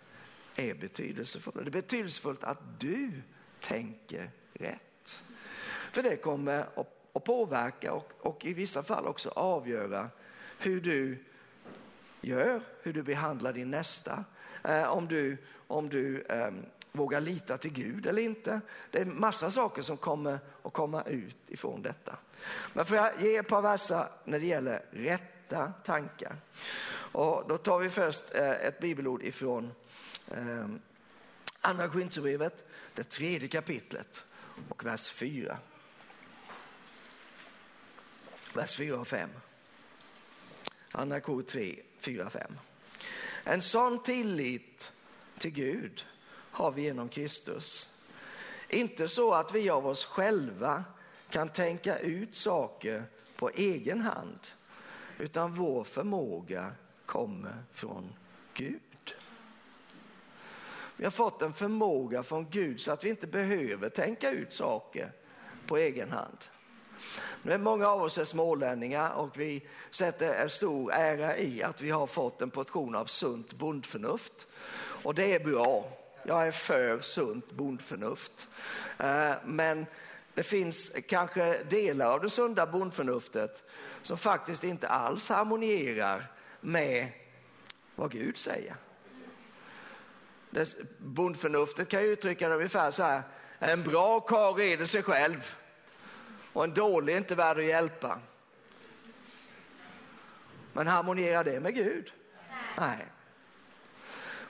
är betydelsefulla. Det är betydelsefullt att du tänker rätt. För det kommer att påverka och, och i vissa fall också avgöra hur du gör, hur du behandlar din nästa. Eh, om du, om du eh, vågar lita till Gud eller inte. Det är massa saker som kommer att komma ut ifrån detta. Men får jag ge ett par verser när det gäller rätta tankar. Och då tar vi först eh, ett bibelord ifrån ehm, Andra Korinthierbrevet, det tredje kapitlet och vers 4. Vers 4 och 5. Andra Kor 3, 4, och 5. En sån tillit till Gud har vi genom Kristus. Inte så att vi av oss själva kan tänka ut saker på egen hand, utan vår förmåga kommer från Gud. Vi har fått en förmåga från Gud så att vi inte behöver tänka ut saker på egen hand. Nu är många av oss är smålänningar och vi sätter en stor ära i att vi har fått en portion av sunt bondförnuft. Och det är bra. Jag är för sunt bondförnuft. Eh, men det finns kanske delar av det sunda bondförnuftet som faktiskt inte alls harmonierar med vad Gud säger. bondförnuftet kan ju uttrycka det ungefär så här. En bra karl reder sig själv och en dålig är inte värd att hjälpa. Men harmonierar det med Gud? Nej.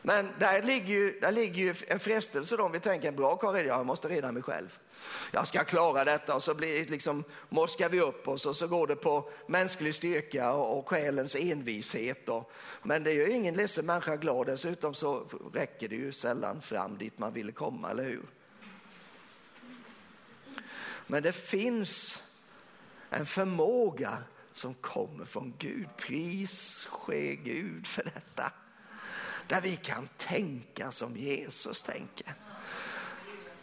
Men där ligger ju, där ligger ju en frestelse då om vi tänker en bra karl, jag måste reda mig själv. Jag ska klara detta och så blir liksom, morskar vi upp oss och så går det på mänsklig styrka och, och själens envishet. Och, men det är ju ingen ledsen människa glad, dessutom så räcker det ju sällan fram dit man ville komma, eller hur? Men det finns en förmåga som kommer från Gud. Pris ske Gud för detta. Där vi kan tänka som Jesus tänker.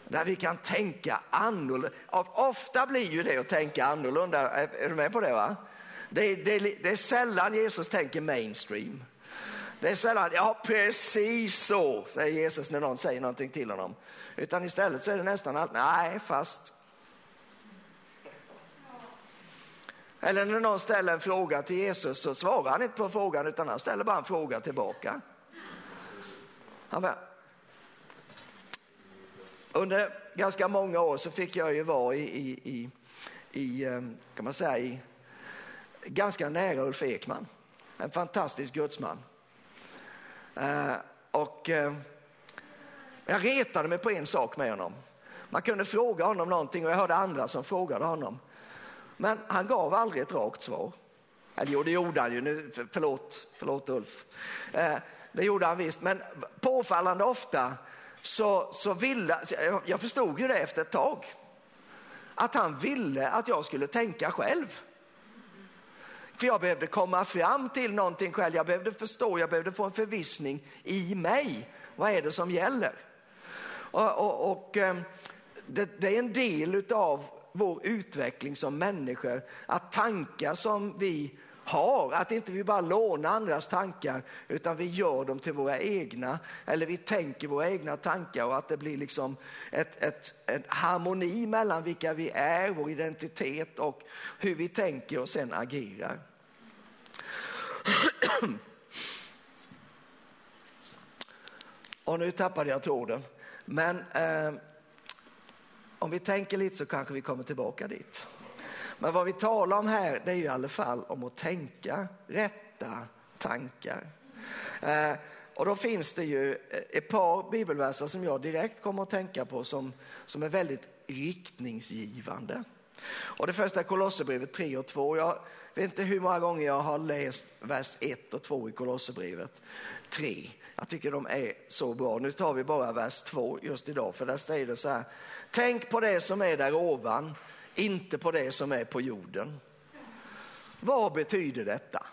Där vi kan tänka annorlunda. Ofta blir ju det att tänka annorlunda. Är du med på det? va? Det, det, det är sällan Jesus tänker mainstream. Det är sällan, ja precis så, säger Jesus när någon säger någonting till honom. Utan istället så är det nästan allt, nej fast Eller när någon ställer en fråga till Jesus så svarar han inte på frågan utan han ställer bara en fråga tillbaka. Amen. under ganska många år så fick jag ju vara i, i, i, i ehm, kan man säga, i, ganska nära Ulf Ekman. En fantastisk gudsman. Uh, och uh, jag retade mig på en sak med honom. Man kunde fråga honom någonting och jag hörde andra som frågade honom. Men han gav aldrig ett rakt svar. Eller jo, det gjorde han ju. Nu, förlåt, förlåt Ulf. Eh, det gjorde han visst, men påfallande ofta så, så ville, jag förstod ju det efter ett tag, att han ville att jag skulle tänka själv. För jag behövde komma fram till någonting själv, jag behövde förstå, jag behövde få en förvissning i mig. Vad är det som gäller? Och, och, och ehm, det, det, är en del av vår utveckling som människor, att tankar som vi har, att inte vi bara lånar andras tankar utan vi gör dem till våra egna eller vi tänker våra egna tankar och att det blir liksom ett, ett, en harmoni mellan vilka vi är, vår identitet och hur vi tänker och sen agerar. Och nu tappade jag tråden. Men eh, om vi tänker lite så kanske vi kommer tillbaka dit. Men vad vi talar om här det är ju i alla fall om att tänka rätta tankar. Eh, och då finns det ju eh, ett par bibelverser som jag direkt kommer att tänka på som, som är väldigt riktningsgivande. Och det första är Kolosserbrevet 3 och 2. Jag vet inte hur många gånger jag har läst vers 1 och 2 i Kolosserbrevet 3. Jag tycker de är så bra. Nu tar vi bara vers 2 just idag, för där säger det så här. Tänk på det som är där ovan, inte på det som är på jorden. Vad betyder detta?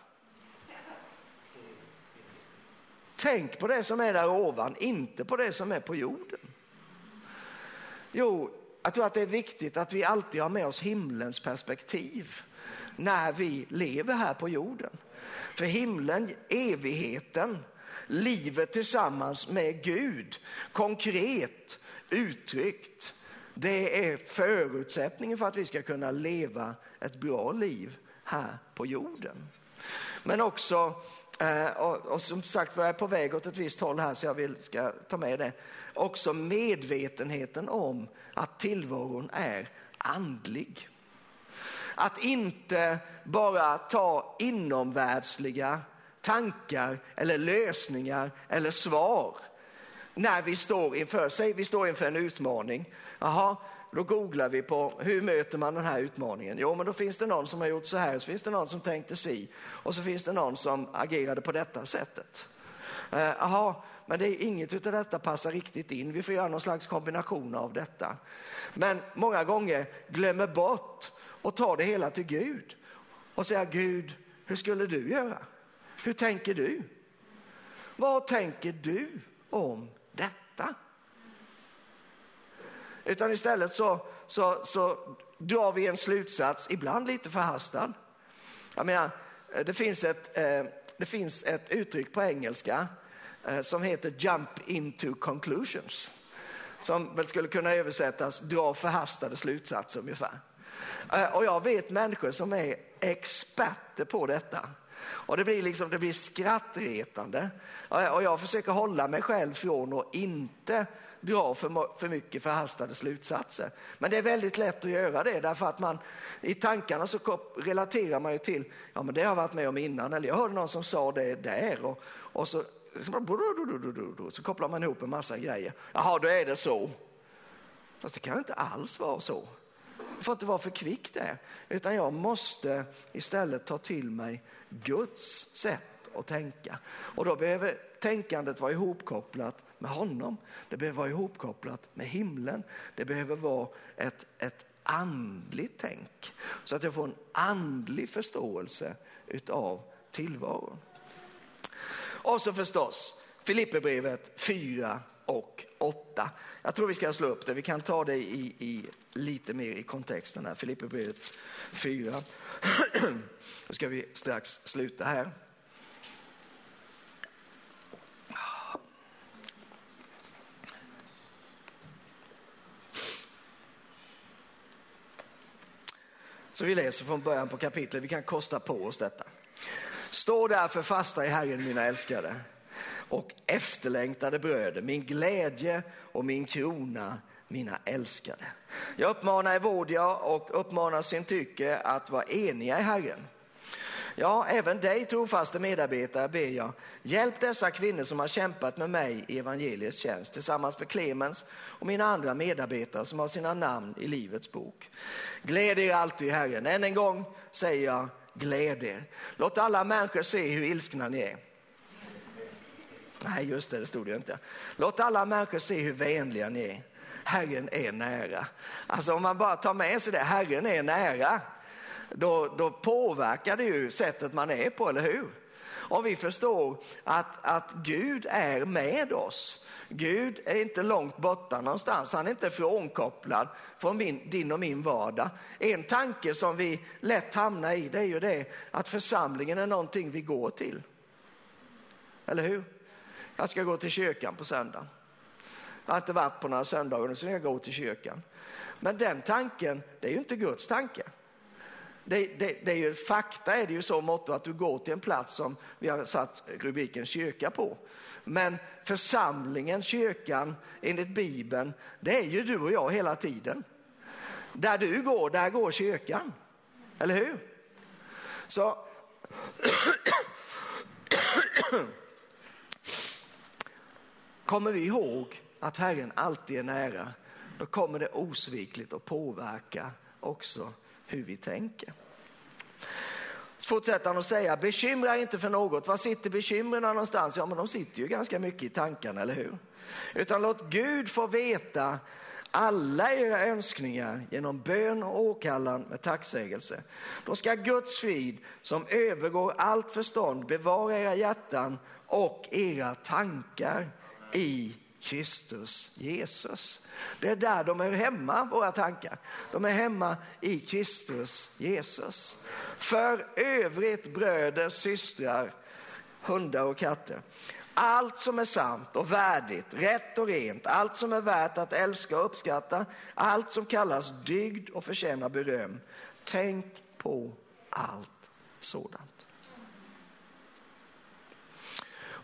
Tänk på det som är där ovan, inte på det som är på jorden. Jo, jag tror att det är viktigt att vi alltid har med oss himlens perspektiv när vi lever här på jorden. För himlen, evigheten, livet tillsammans med Gud, konkret uttryckt, det är förutsättningen för att vi ska kunna leva ett bra liv här på jorden. Men också eh, och, och, som sagt var jag är på väg åt ett visst håll här så jag vill, ska ta med det. Också medvetenheten om att tillvaron är andlig. Att inte bara ta inomvärldsliga tankar eller lösningar eller svar när vi står inför, säg vi står inför en utmaning. Jaha, då googlar vi på hur möter man den här utmaningen? Jo, men då finns det någon som har gjort så här, så finns det någon som tänkte si och så finns det någon som agerade på detta sättet. Jaha, eh, men det är inget av detta passar riktigt in. Vi får göra någon slags kombination av detta. Men många gånger glömmer bort och tar det hela till Gud och säger Gud, hur skulle du göra? Hur tänker du? Vad tänker du om detta? Utan istället så, så, så drar vi en slutsats, ibland lite förhastad. Jag menar, eh, det finns ett, eh, det finns ett uttryck på engelska eh, som heter jump into conclusions. Som väl skulle kunna översättas dra förhastade slutsatser ungefär. Eh, och jag vet människor som är experter på detta. Och det blir, liksom, det blir skrattretande. Och jag försöker hålla mig själv från att inte dra för, för mycket förhastade slutsatser. Men det är väldigt lätt att göra det därför att man i tankarna så relaterar man ju till, ja men det har jag varit med om innan eller jag hörde någon som sa det där och, och så, så kopplar man ihop en massa grejer. Jaha, då är det så. Fast det kan inte alls vara så. Det får inte vara för kvick det, utan jag måste istället ta till mig Guds sätt att tänka. Och då behöver tänkandet vara ihopkopplat med honom. Det behöver vara ihopkopplat med himlen. Det behöver vara ett, ett andligt tänk så att jag får en andlig förståelse utav tillvaron. Och så förstås Filipperbrevet 4 och 8. Jag tror vi ska slå upp det. Vi kan ta det i, i lite mer i kontexten här. Filipperbrevet 4. Då ska vi strax sluta här. Så vi läser från början på kapitlet, vi kan kosta på oss detta. Stå därför fasta i Herren mina älskade och efterlängtade bröder, min glädje och min krona, mina älskade. Jag uppmanar Evodia och uppmanar Syntyke att vara eniga i Herren. Ja, även dig trofaste medarbetare ber jag, hjälp dessa kvinnor som har kämpat med mig i evangeliets tjänst tillsammans med Clemens och mina andra medarbetare som har sina namn i Livets bok. Gläd er alltid i Herren. Än en gång säger jag, gläd er. Låt alla människor se hur ilskna ni är. Nej, just det, det stod det inte. Låt alla människor se hur vänliga ni är. Herren är nära. Alltså om man bara tar med sig det, Herren är nära då, då påverkar det ju sättet man är på, eller hur? Om vi förstår att, att Gud är med oss. Gud är inte långt borta någonstans. Han är inte frånkopplad från min, din och min vardag. En tanke som vi lätt hamnar i det är ju det att församlingen är någonting vi går till. Eller hur? Jag ska gå till kyrkan på söndag. Jag har inte varit på några söndagar, nu så jag går till kyrkan. Men den tanken, det är ju inte Guds tanke. Det, det, det, är ju fakta är det ju så mått att du går till en plats som vi har satt rubriken kyrka på. Men församlingen, kyrkan, enligt Bibeln, det är ju du och jag hela tiden. Där du går, där går kyrkan. Eller hur? Så kommer vi ihåg att Herren alltid är nära, då kommer det osvikligt att påverka också hur vi tänker. Fortsätter han att säga, bekymra inte för något. Var sitter bekymren någonstans? Ja, men de sitter ju ganska mycket i tankarna, eller hur? Utan låt Gud få veta alla era önskningar genom bön och åkallan med tacksägelse. Då ska Guds frid som övergår allt förstånd bevara era hjärtan och era tankar i Kristus Jesus. Det är där de är hemma, våra tankar. De är hemma i Kristus Jesus. För övrigt bröder, systrar, hundar och katter. Allt som är sant och värdigt, rätt och rent, allt som är värt att älska och uppskatta, allt som kallas dygd och förtjänar beröm. Tänk på allt sådant.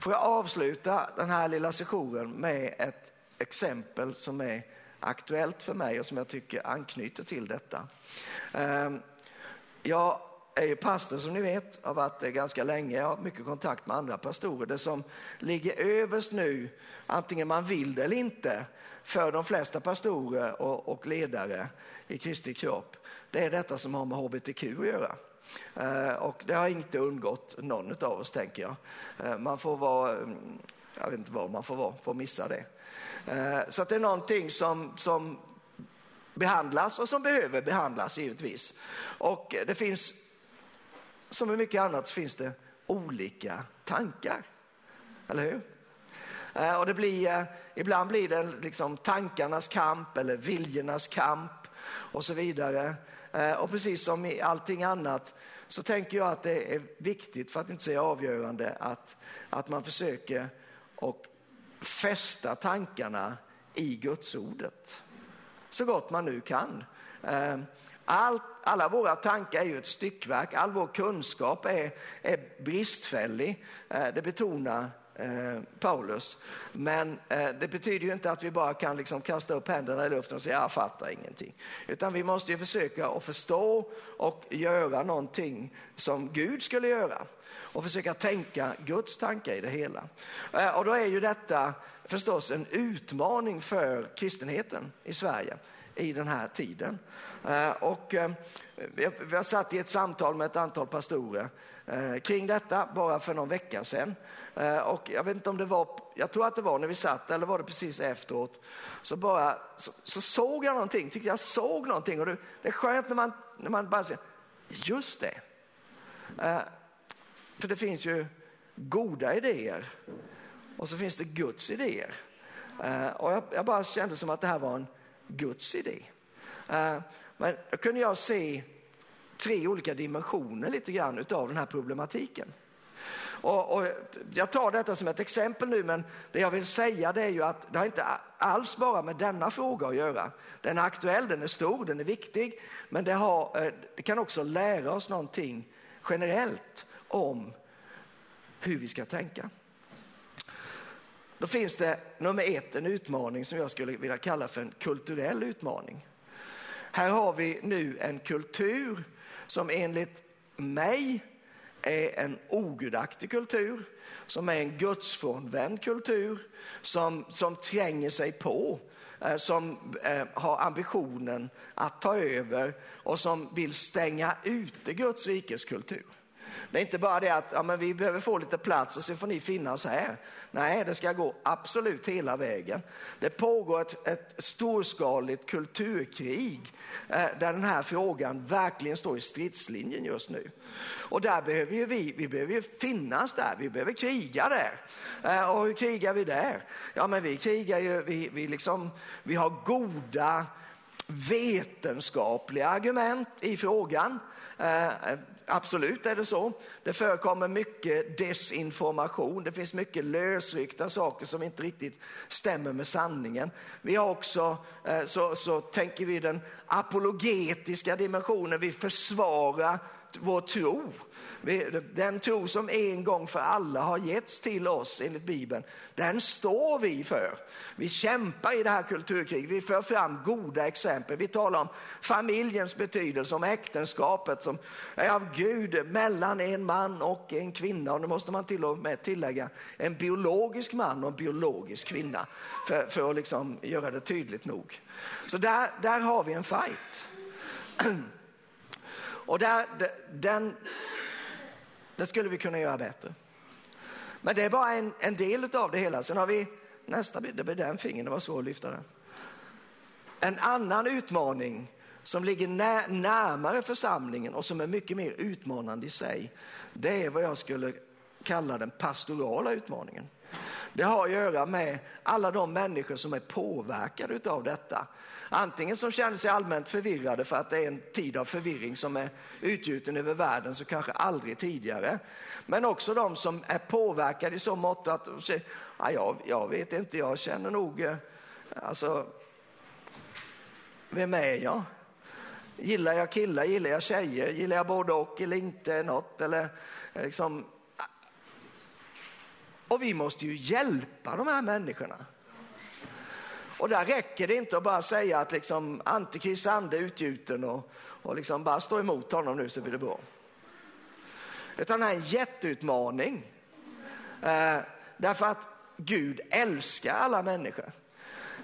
Får jag avsluta den här lilla sessionen med ett exempel som är aktuellt för mig och som jag tycker anknyter till detta. Ehm, jag är ju pastor som ni vet, har varit det ganska länge. Jag har mycket kontakt med andra pastorer. Det som ligger överst nu, antingen man vill det eller inte, för de flesta pastorer och, och ledare i Kristi kropp, det är detta som har med hbtq att göra. Eh, och det har inte undgått någon av oss, tänker jag. Eh, man får vara, mm, jag vet inte vad man får vara, får missa det. Eh, så att det är någonting som, som behandlas och som behöver behandlas givetvis. Och det finns som med mycket annat så finns det olika tankar. Eller hur? Och det blir, ibland blir det liksom tankarnas kamp eller viljornas kamp och så vidare. Eh, och precis som i allting annat så tänker jag att det är viktigt, för att inte säga avgörande, att, att man försöker och fästa tankarna i Gudsordet så gott man nu kan. Eh, allt, alla våra tankar är ju ett styckverk, all vår kunskap är, är bristfällig. Eh, det betonar eh, Paulus. Men eh, det betyder ju inte att vi bara kan liksom kasta upp händerna i luften och säga jag fattar ingenting. Utan vi måste ju försöka att förstå och göra någonting som Gud skulle göra. Och försöka tänka Guds tankar i det hela. Eh, och då är ju detta förstås en utmaning för kristenheten i Sverige i den här tiden. Eh, och eh, vi har satt i ett samtal med ett antal pastorer eh, kring detta bara för någon vecka sedan. Och jag vet inte om det var, jag tror att det var när vi satt eller var det precis efteråt. Så bara så, så såg jag någonting, tyckte jag såg någonting och det, det är skönt när man, när man bara säger just det. För det finns ju goda idéer och så finns det Guds idéer. Och jag, jag bara kände som att det här var en Guds idé. Eh, men då kunde jag se tre olika dimensioner lite grann utav den här problematiken. Och, och, jag tar detta som ett exempel nu, men det jag vill säga det är ju att det har inte alls bara med denna fråga att göra. Den är aktuell, den är stor, den är viktig, men det, har, eh, det kan också lära oss någonting generellt om hur vi ska tänka. Då finns det nummer ett en utmaning som jag skulle vilja kalla för en kulturell utmaning. Här har vi nu en kultur som enligt mig är en ogudaktig kultur, som är en gudsfrånvänd kultur, som, som tränger sig på, eh, som eh, har ambitionen att ta över och som vill stänga ute Guds rikes kultur. Det är inte bara det att ja, men vi behöver få lite plats och så får ni finnas här. Nej, det ska gå absolut hela vägen. Det pågår ett, ett storskaligt kulturkrig eh, där den här frågan verkligen står i stridslinjen just nu. Och där behöver ju vi, vi behöver ju finnas där, vi behöver kriga där. Eh, och hur krigar vi där? Ja, men vi krigar ju, vi, vi, liksom, vi har goda vetenskapliga argument i frågan. Eh, Absolut är det så. Det förekommer mycket desinformation. Det finns mycket lösryckta saker som inte riktigt stämmer med sanningen. Vi har också, eh, så, så tänker vi den apologetiska dimensionen. Vi försvarar vår tro. Den tro som en gång för alla har getts till oss enligt Bibeln, den står vi för. Vi kämpar i det här kulturkriget, vi för fram goda exempel. Vi talar om familjens betydelse, om äktenskapet som är av Gud mellan en man och en kvinna. Och nu måste man till och med tillägga en biologisk man och en biologisk kvinna för, för att liksom göra det tydligt nog. Så där, där har vi en fight. Och där, den, det skulle vi kunna göra bättre. Men det är bara en, en del av det hela. Sen har vi nästa bild, det blir den fingern, det var svårt att lyfta den. En annan utmaning som ligger när, närmare församlingen och som är mycket mer utmanande i sig, det är vad jag skulle kalla den pastorala utmaningen. Det har att göra med alla de människor som är påverkade av detta. Antingen som känner sig allmänt förvirrade för att det är en tid av förvirring som är utgjuten över världen så kanske aldrig tidigare. Men också de som är påverkade i så mått att ja, jag, jag vet inte, jag känner nog, eh, alltså, vem är jag? Gillar jag killar, gillar jag tjejer, gillar jag både och eller inte något? Eller eh, liksom, och vi måste ju hjälpa de här människorna. Och där räcker det inte att bara säga att liksom Antikrist ande är utgjuten och, och liksom bara stå emot honom nu så blir det bra. Utan det är en jätteutmaning. Eh, därför att Gud älskar alla människor.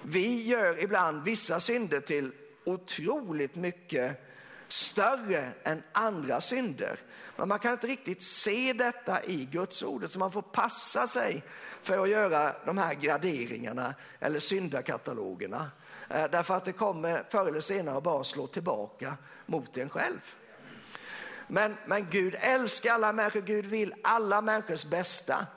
Vi gör ibland vissa synder till otroligt mycket större än andra synder. Men man kan inte riktigt se detta i Guds ordet så man får passa sig för att göra de här graderingarna eller syndakatalogerna. Eh, därför att det kommer förr eller senare bara slå tillbaka mot en själv. Men, men Gud älskar alla människor, Gud vill alla människors bästa.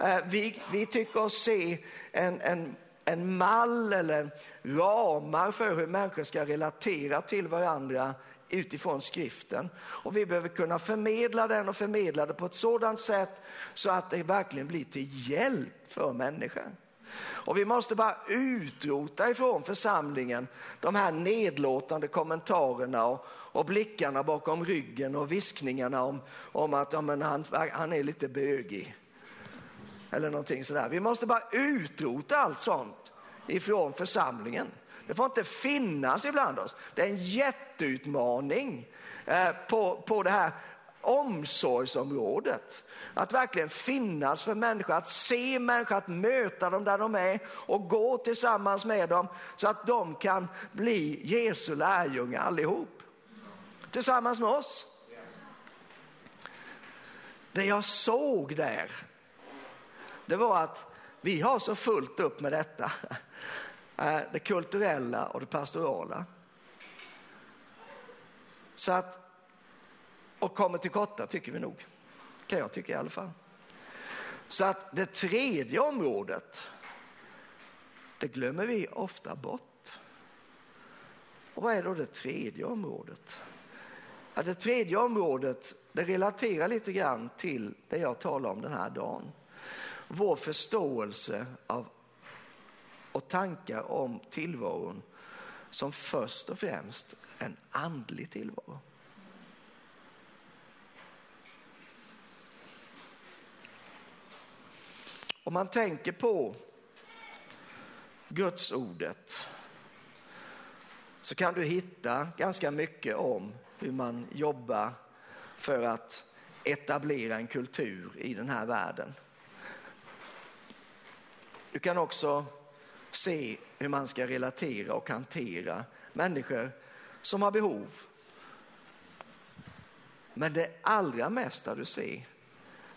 Eh, vi, vi tycker oss se en, en en mall eller ramar för hur människor ska relatera till varandra utifrån skriften. Och vi behöver kunna förmedla den och förmedla det på ett sådant sätt så att det verkligen blir till hjälp för människor. Och vi måste bara utrota ifrån församlingen de här nedlåtande kommentarerna och, och blickarna bakom ryggen och viskningarna om, om att ja, men han, han är lite bögig. Eller någonting sådär. Vi måste bara utrota allt sånt ifrån församlingen. Det får inte finnas ibland oss. Det är en jätteutmaning eh, på, på det här omsorgsområdet. Att verkligen finnas för människor, att se människor, att möta dem där de är och gå tillsammans med dem så att de kan bli Jesu lärjungar allihop. Tillsammans med oss. Det jag såg där, det var att vi har så fullt upp med detta är det kulturella och det pastorala. Så att, och kommer till korta tycker vi nog, kan jag tycka i alla fall. Så att det tredje området, det glömmer vi ofta bort. Och vad är då det tredje området? Ja, det tredje området det relaterar lite grann till det jag talar om den här dagen. Vår förståelse av och tankar om tillvaron som först och främst en andlig tillvaro. Om man tänker på Guds ordet så kan du hitta ganska mycket om hur man jobbar för att etablera en kultur i den här världen. Du kan också se hur man ska relatera och hantera människor som har behov. Men det allra mesta du ser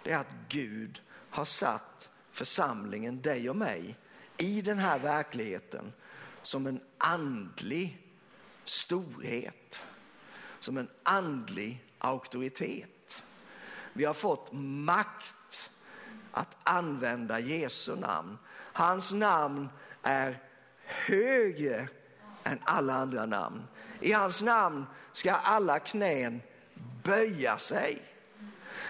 det är att Gud har satt församlingen, dig och mig, i den här verkligheten som en andlig storhet, som en andlig auktoritet. Vi har fått makt att använda Jesu namn. Hans namn är högre än alla andra namn. I hans namn ska alla knän böja sig.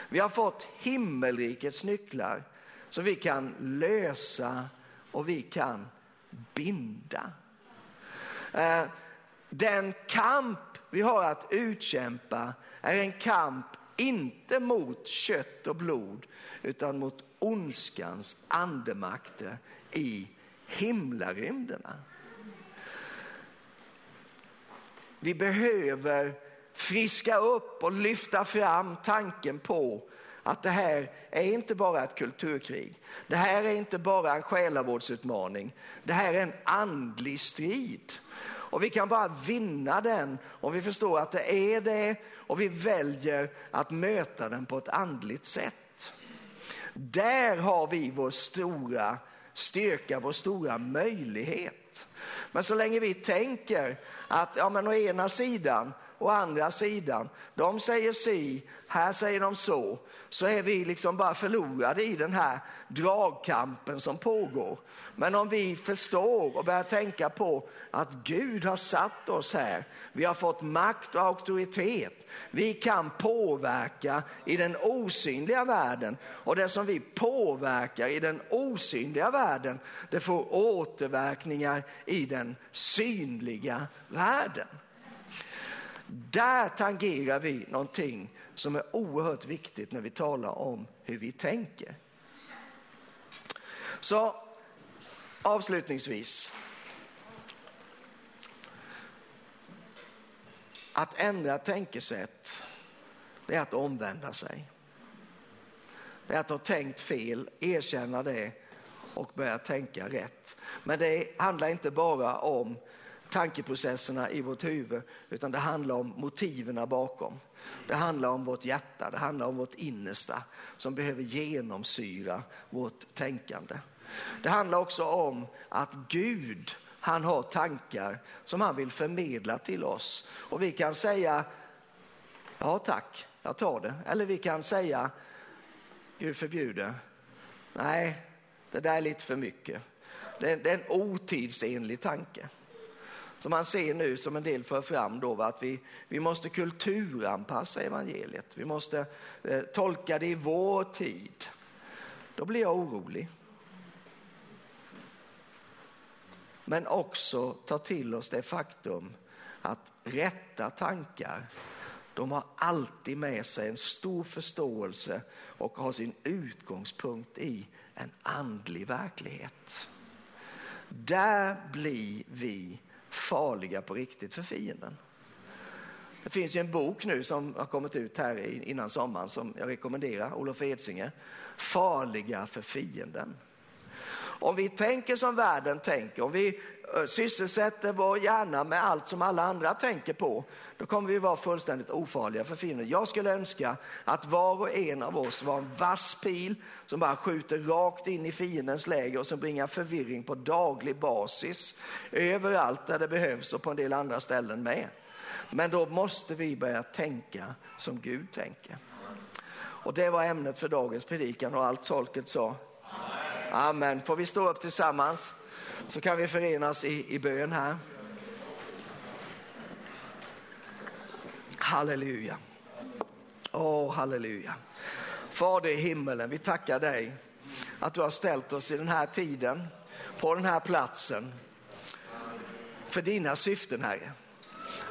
Vi har fått himmelrikets nycklar som vi kan lösa och vi kan binda. Eh, den kamp vi har att utkämpa är en kamp inte mot kött och blod utan mot ondskans andemakter i himlarymderna. Vi behöver friska upp och lyfta fram tanken på att det här är inte bara ett kulturkrig. Det här är inte bara en själavårdsutmaning. Det här är en andlig strid. Och vi kan bara vinna den om vi förstår att det är det och vi väljer att möta den på ett andligt sätt. Där har vi vår stora styrka, vår stora möjlighet. Men så länge vi tänker att ja, men å ena sidan och andra sidan, de säger si, här säger de så, så är vi liksom bara förlorade i den här dragkampen som pågår. Men om vi förstår och börjar tänka på att Gud har satt oss här, vi har fått makt och auktoritet, vi kan påverka i den osynliga världen och det som vi påverkar i den osynliga världen, det får återverkningar i den synliga världen. Där tangerar vi någonting som är oerhört viktigt när vi talar om hur vi tänker. Så avslutningsvis. Att ändra tänkesätt, det är att omvända sig. Det är att ha tänkt fel, erkänna det och börja tänka rätt. Men det handlar inte bara om tankeprocesserna i vårt huvud, utan det handlar om motiven bakom. Det handlar om vårt hjärta, det handlar om vårt innersta som behöver genomsyra vårt tänkande. Det handlar också om att Gud, han har tankar som han vill förmedla till oss. Och vi kan säga, ja tack, jag tar det. Eller vi kan säga, Gud förbjuder, nej, det där är lite för mycket. Det är, det är en otidsenlig tanke som man ser nu som en del för fram då, att vi, vi måste kulturanpassa evangeliet. Vi måste eh, tolka det i vår tid. Då blir jag orolig. Men också ta till oss det faktum att rätta tankar de har alltid med sig en stor förståelse och har sin utgångspunkt i en andlig verklighet. Där blir vi farliga på riktigt för fienden. Det finns ju en bok nu som har kommit ut här innan sommaren som jag rekommenderar, Olof Edsinge. Farliga för fienden. Om vi tänker som världen tänker, om vi eh, sysselsätter vår hjärna med allt som alla andra tänker på, då kommer vi vara fullständigt ofarliga för fienden. Jag skulle önska att var och en av oss var en vass pil som bara skjuter rakt in i fiendens läger och som bringar förvirring på daglig basis överallt där det behövs och på en del andra ställen med. Men då måste vi börja tänka som Gud tänker. Och det var ämnet för dagens predikan och allt folket sa. Amen. Får vi stå upp tillsammans så kan vi förenas i, i bön här. Halleluja. Åh, oh, halleluja. Fader i himmelen, vi tackar dig att du har ställt oss i den här tiden, på den här platsen, för dina syften, Herre.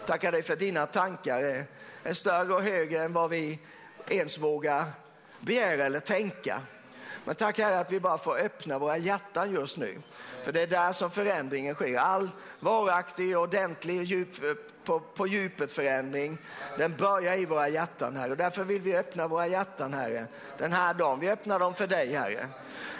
Tackar dig för dina tankar är, är större och högre än vad vi ens vågar begära eller tänka. Men tack Herre att vi bara får öppna våra hjärtan just nu. För det är där som förändringen sker. All varaktig, ordentlig, djup, på, på djupet förändring, den börjar i våra hjärtan Herre. Och därför vill vi öppna våra hjärtan Herre, den här dagen. Vi öppnar dem för dig Herre.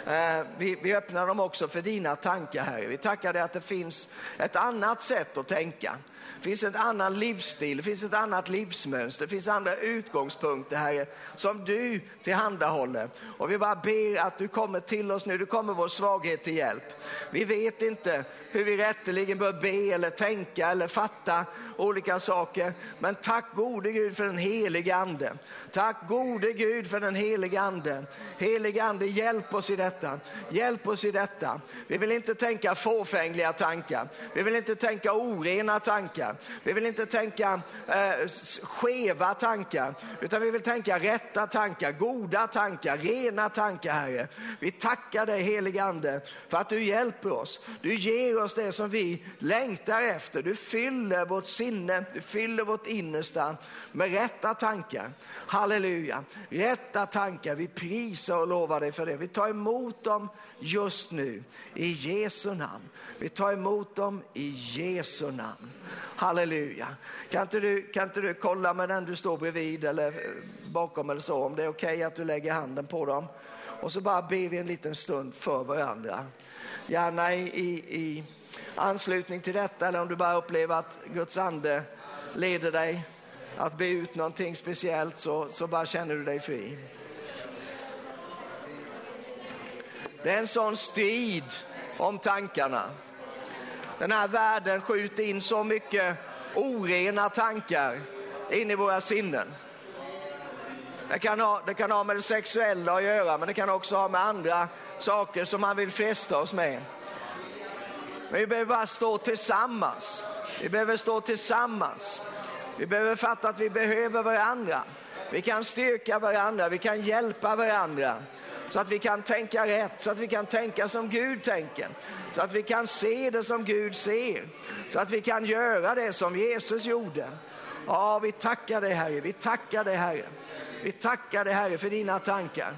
Eh, vi, vi öppnar dem också för dina tankar Herre. Vi tackar dig att det finns ett annat sätt att tänka. Det finns en annan livsstil, det finns ett annat livsmönster, det finns andra utgångspunkter, Herre, som du tillhandahåller. Och vi bara ber att du kommer till oss nu, du kommer vår svaghet till hjälp. Vi vi vet inte hur vi rätteligen bör be eller tänka eller fatta olika saker. Men tack gode Gud för den helige ande. Tack gode Gud för den helige ande. Helige ande, hjälp oss i detta. Hjälp oss i detta. Vi vill inte tänka fåfängliga tankar. Vi vill inte tänka orena tankar. Vi vill inte tänka eh, skeva tankar, utan vi vill tänka rätta tankar, goda tankar, rena tankar, Herre. Vi tackar dig, helige Ande, för att du hjälper oss. Du ger oss det som vi längtar efter. Du fyller vårt sinne, du fyller vårt innersta med rätta tankar. Halleluja, rätta tankar. Vi prisar och lovar dig för det. Vi tar emot dem just nu i Jesu namn. Vi tar emot dem i Jesu namn. Halleluja. Kan inte, du, kan inte du kolla med den du står bredvid eller bakom eller så om det är okej okay att du lägger handen på dem. Och så bara ber vi en liten stund för varandra. Gärna i, i, i anslutning till detta eller om du bara upplever att Guds ande leder dig att be ut någonting speciellt så, så bara känner du dig fri. Det är en sån strid om tankarna. Den här världen skjuter in så mycket orena tankar in i våra sinnen. Det kan, ha, det kan ha med det sexuella att göra, men det kan också ha med andra saker som man vill fästa oss med. Men vi behöver bara stå tillsammans. Vi behöver stå tillsammans. Vi behöver fatta att vi behöver varandra. Vi kan styrka varandra, vi kan hjälpa varandra så att vi kan tänka rätt, så att vi kan tänka som Gud tänker, så att vi kan se det som Gud ser, så att vi kan göra det som Jesus gjorde. Ja, vi tackar dig Herre, vi tackar dig Herre. Vi tackar dig Herre för dina tankar.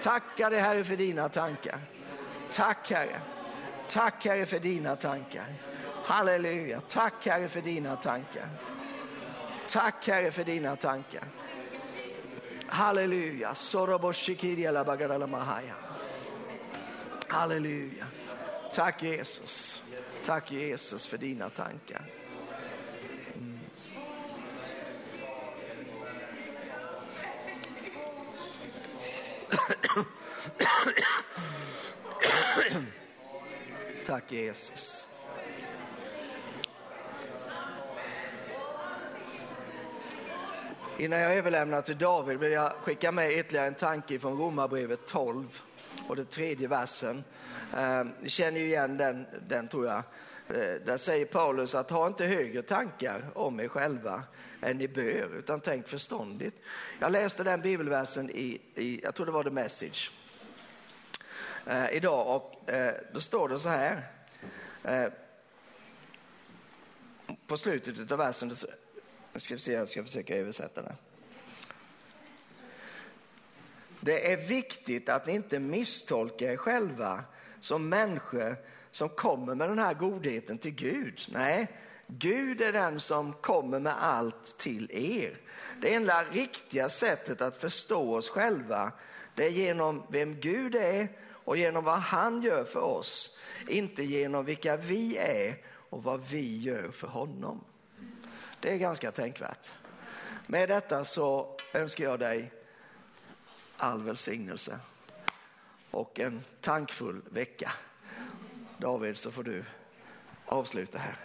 Tackar dig Herre för dina tankar. Tack Herre. Tack Herre för dina tankar. Halleluja. Tack Herre för dina tankar. Tack Herre för dina tankar. Halleluja. Halleluja. Tack Jesus. Tack Jesus för dina tankar. Mm. Tack Jesus. Innan jag överlämnar till David vill jag skicka med ytterligare en tanke från Romarbrevet 12 och den tredje versen. Ehm, ni känner ju igen den, den tror jag. Eh, där säger Paulus att ha inte högre tankar om er själva än ni bör, utan tänk förståndigt. Jag läste den bibelversen i, i jag tror det var The Message, eh, idag och eh, då står det så här. Eh, på slutet av versen, nu ska vi se, jag ska försöka översätta det. Det är viktigt att ni inte misstolkar er själva som människor som kommer med den här godheten till Gud. Nej, Gud är den som kommer med allt till er. Det enda riktiga sättet att förstå oss själva det är genom vem Gud är och genom vad han gör för oss. Inte genom vilka vi är och vad vi gör för honom. Det är ganska tänkvärt. Med detta så önskar jag dig all välsignelse och en tankfull vecka. David, så får du avsluta här.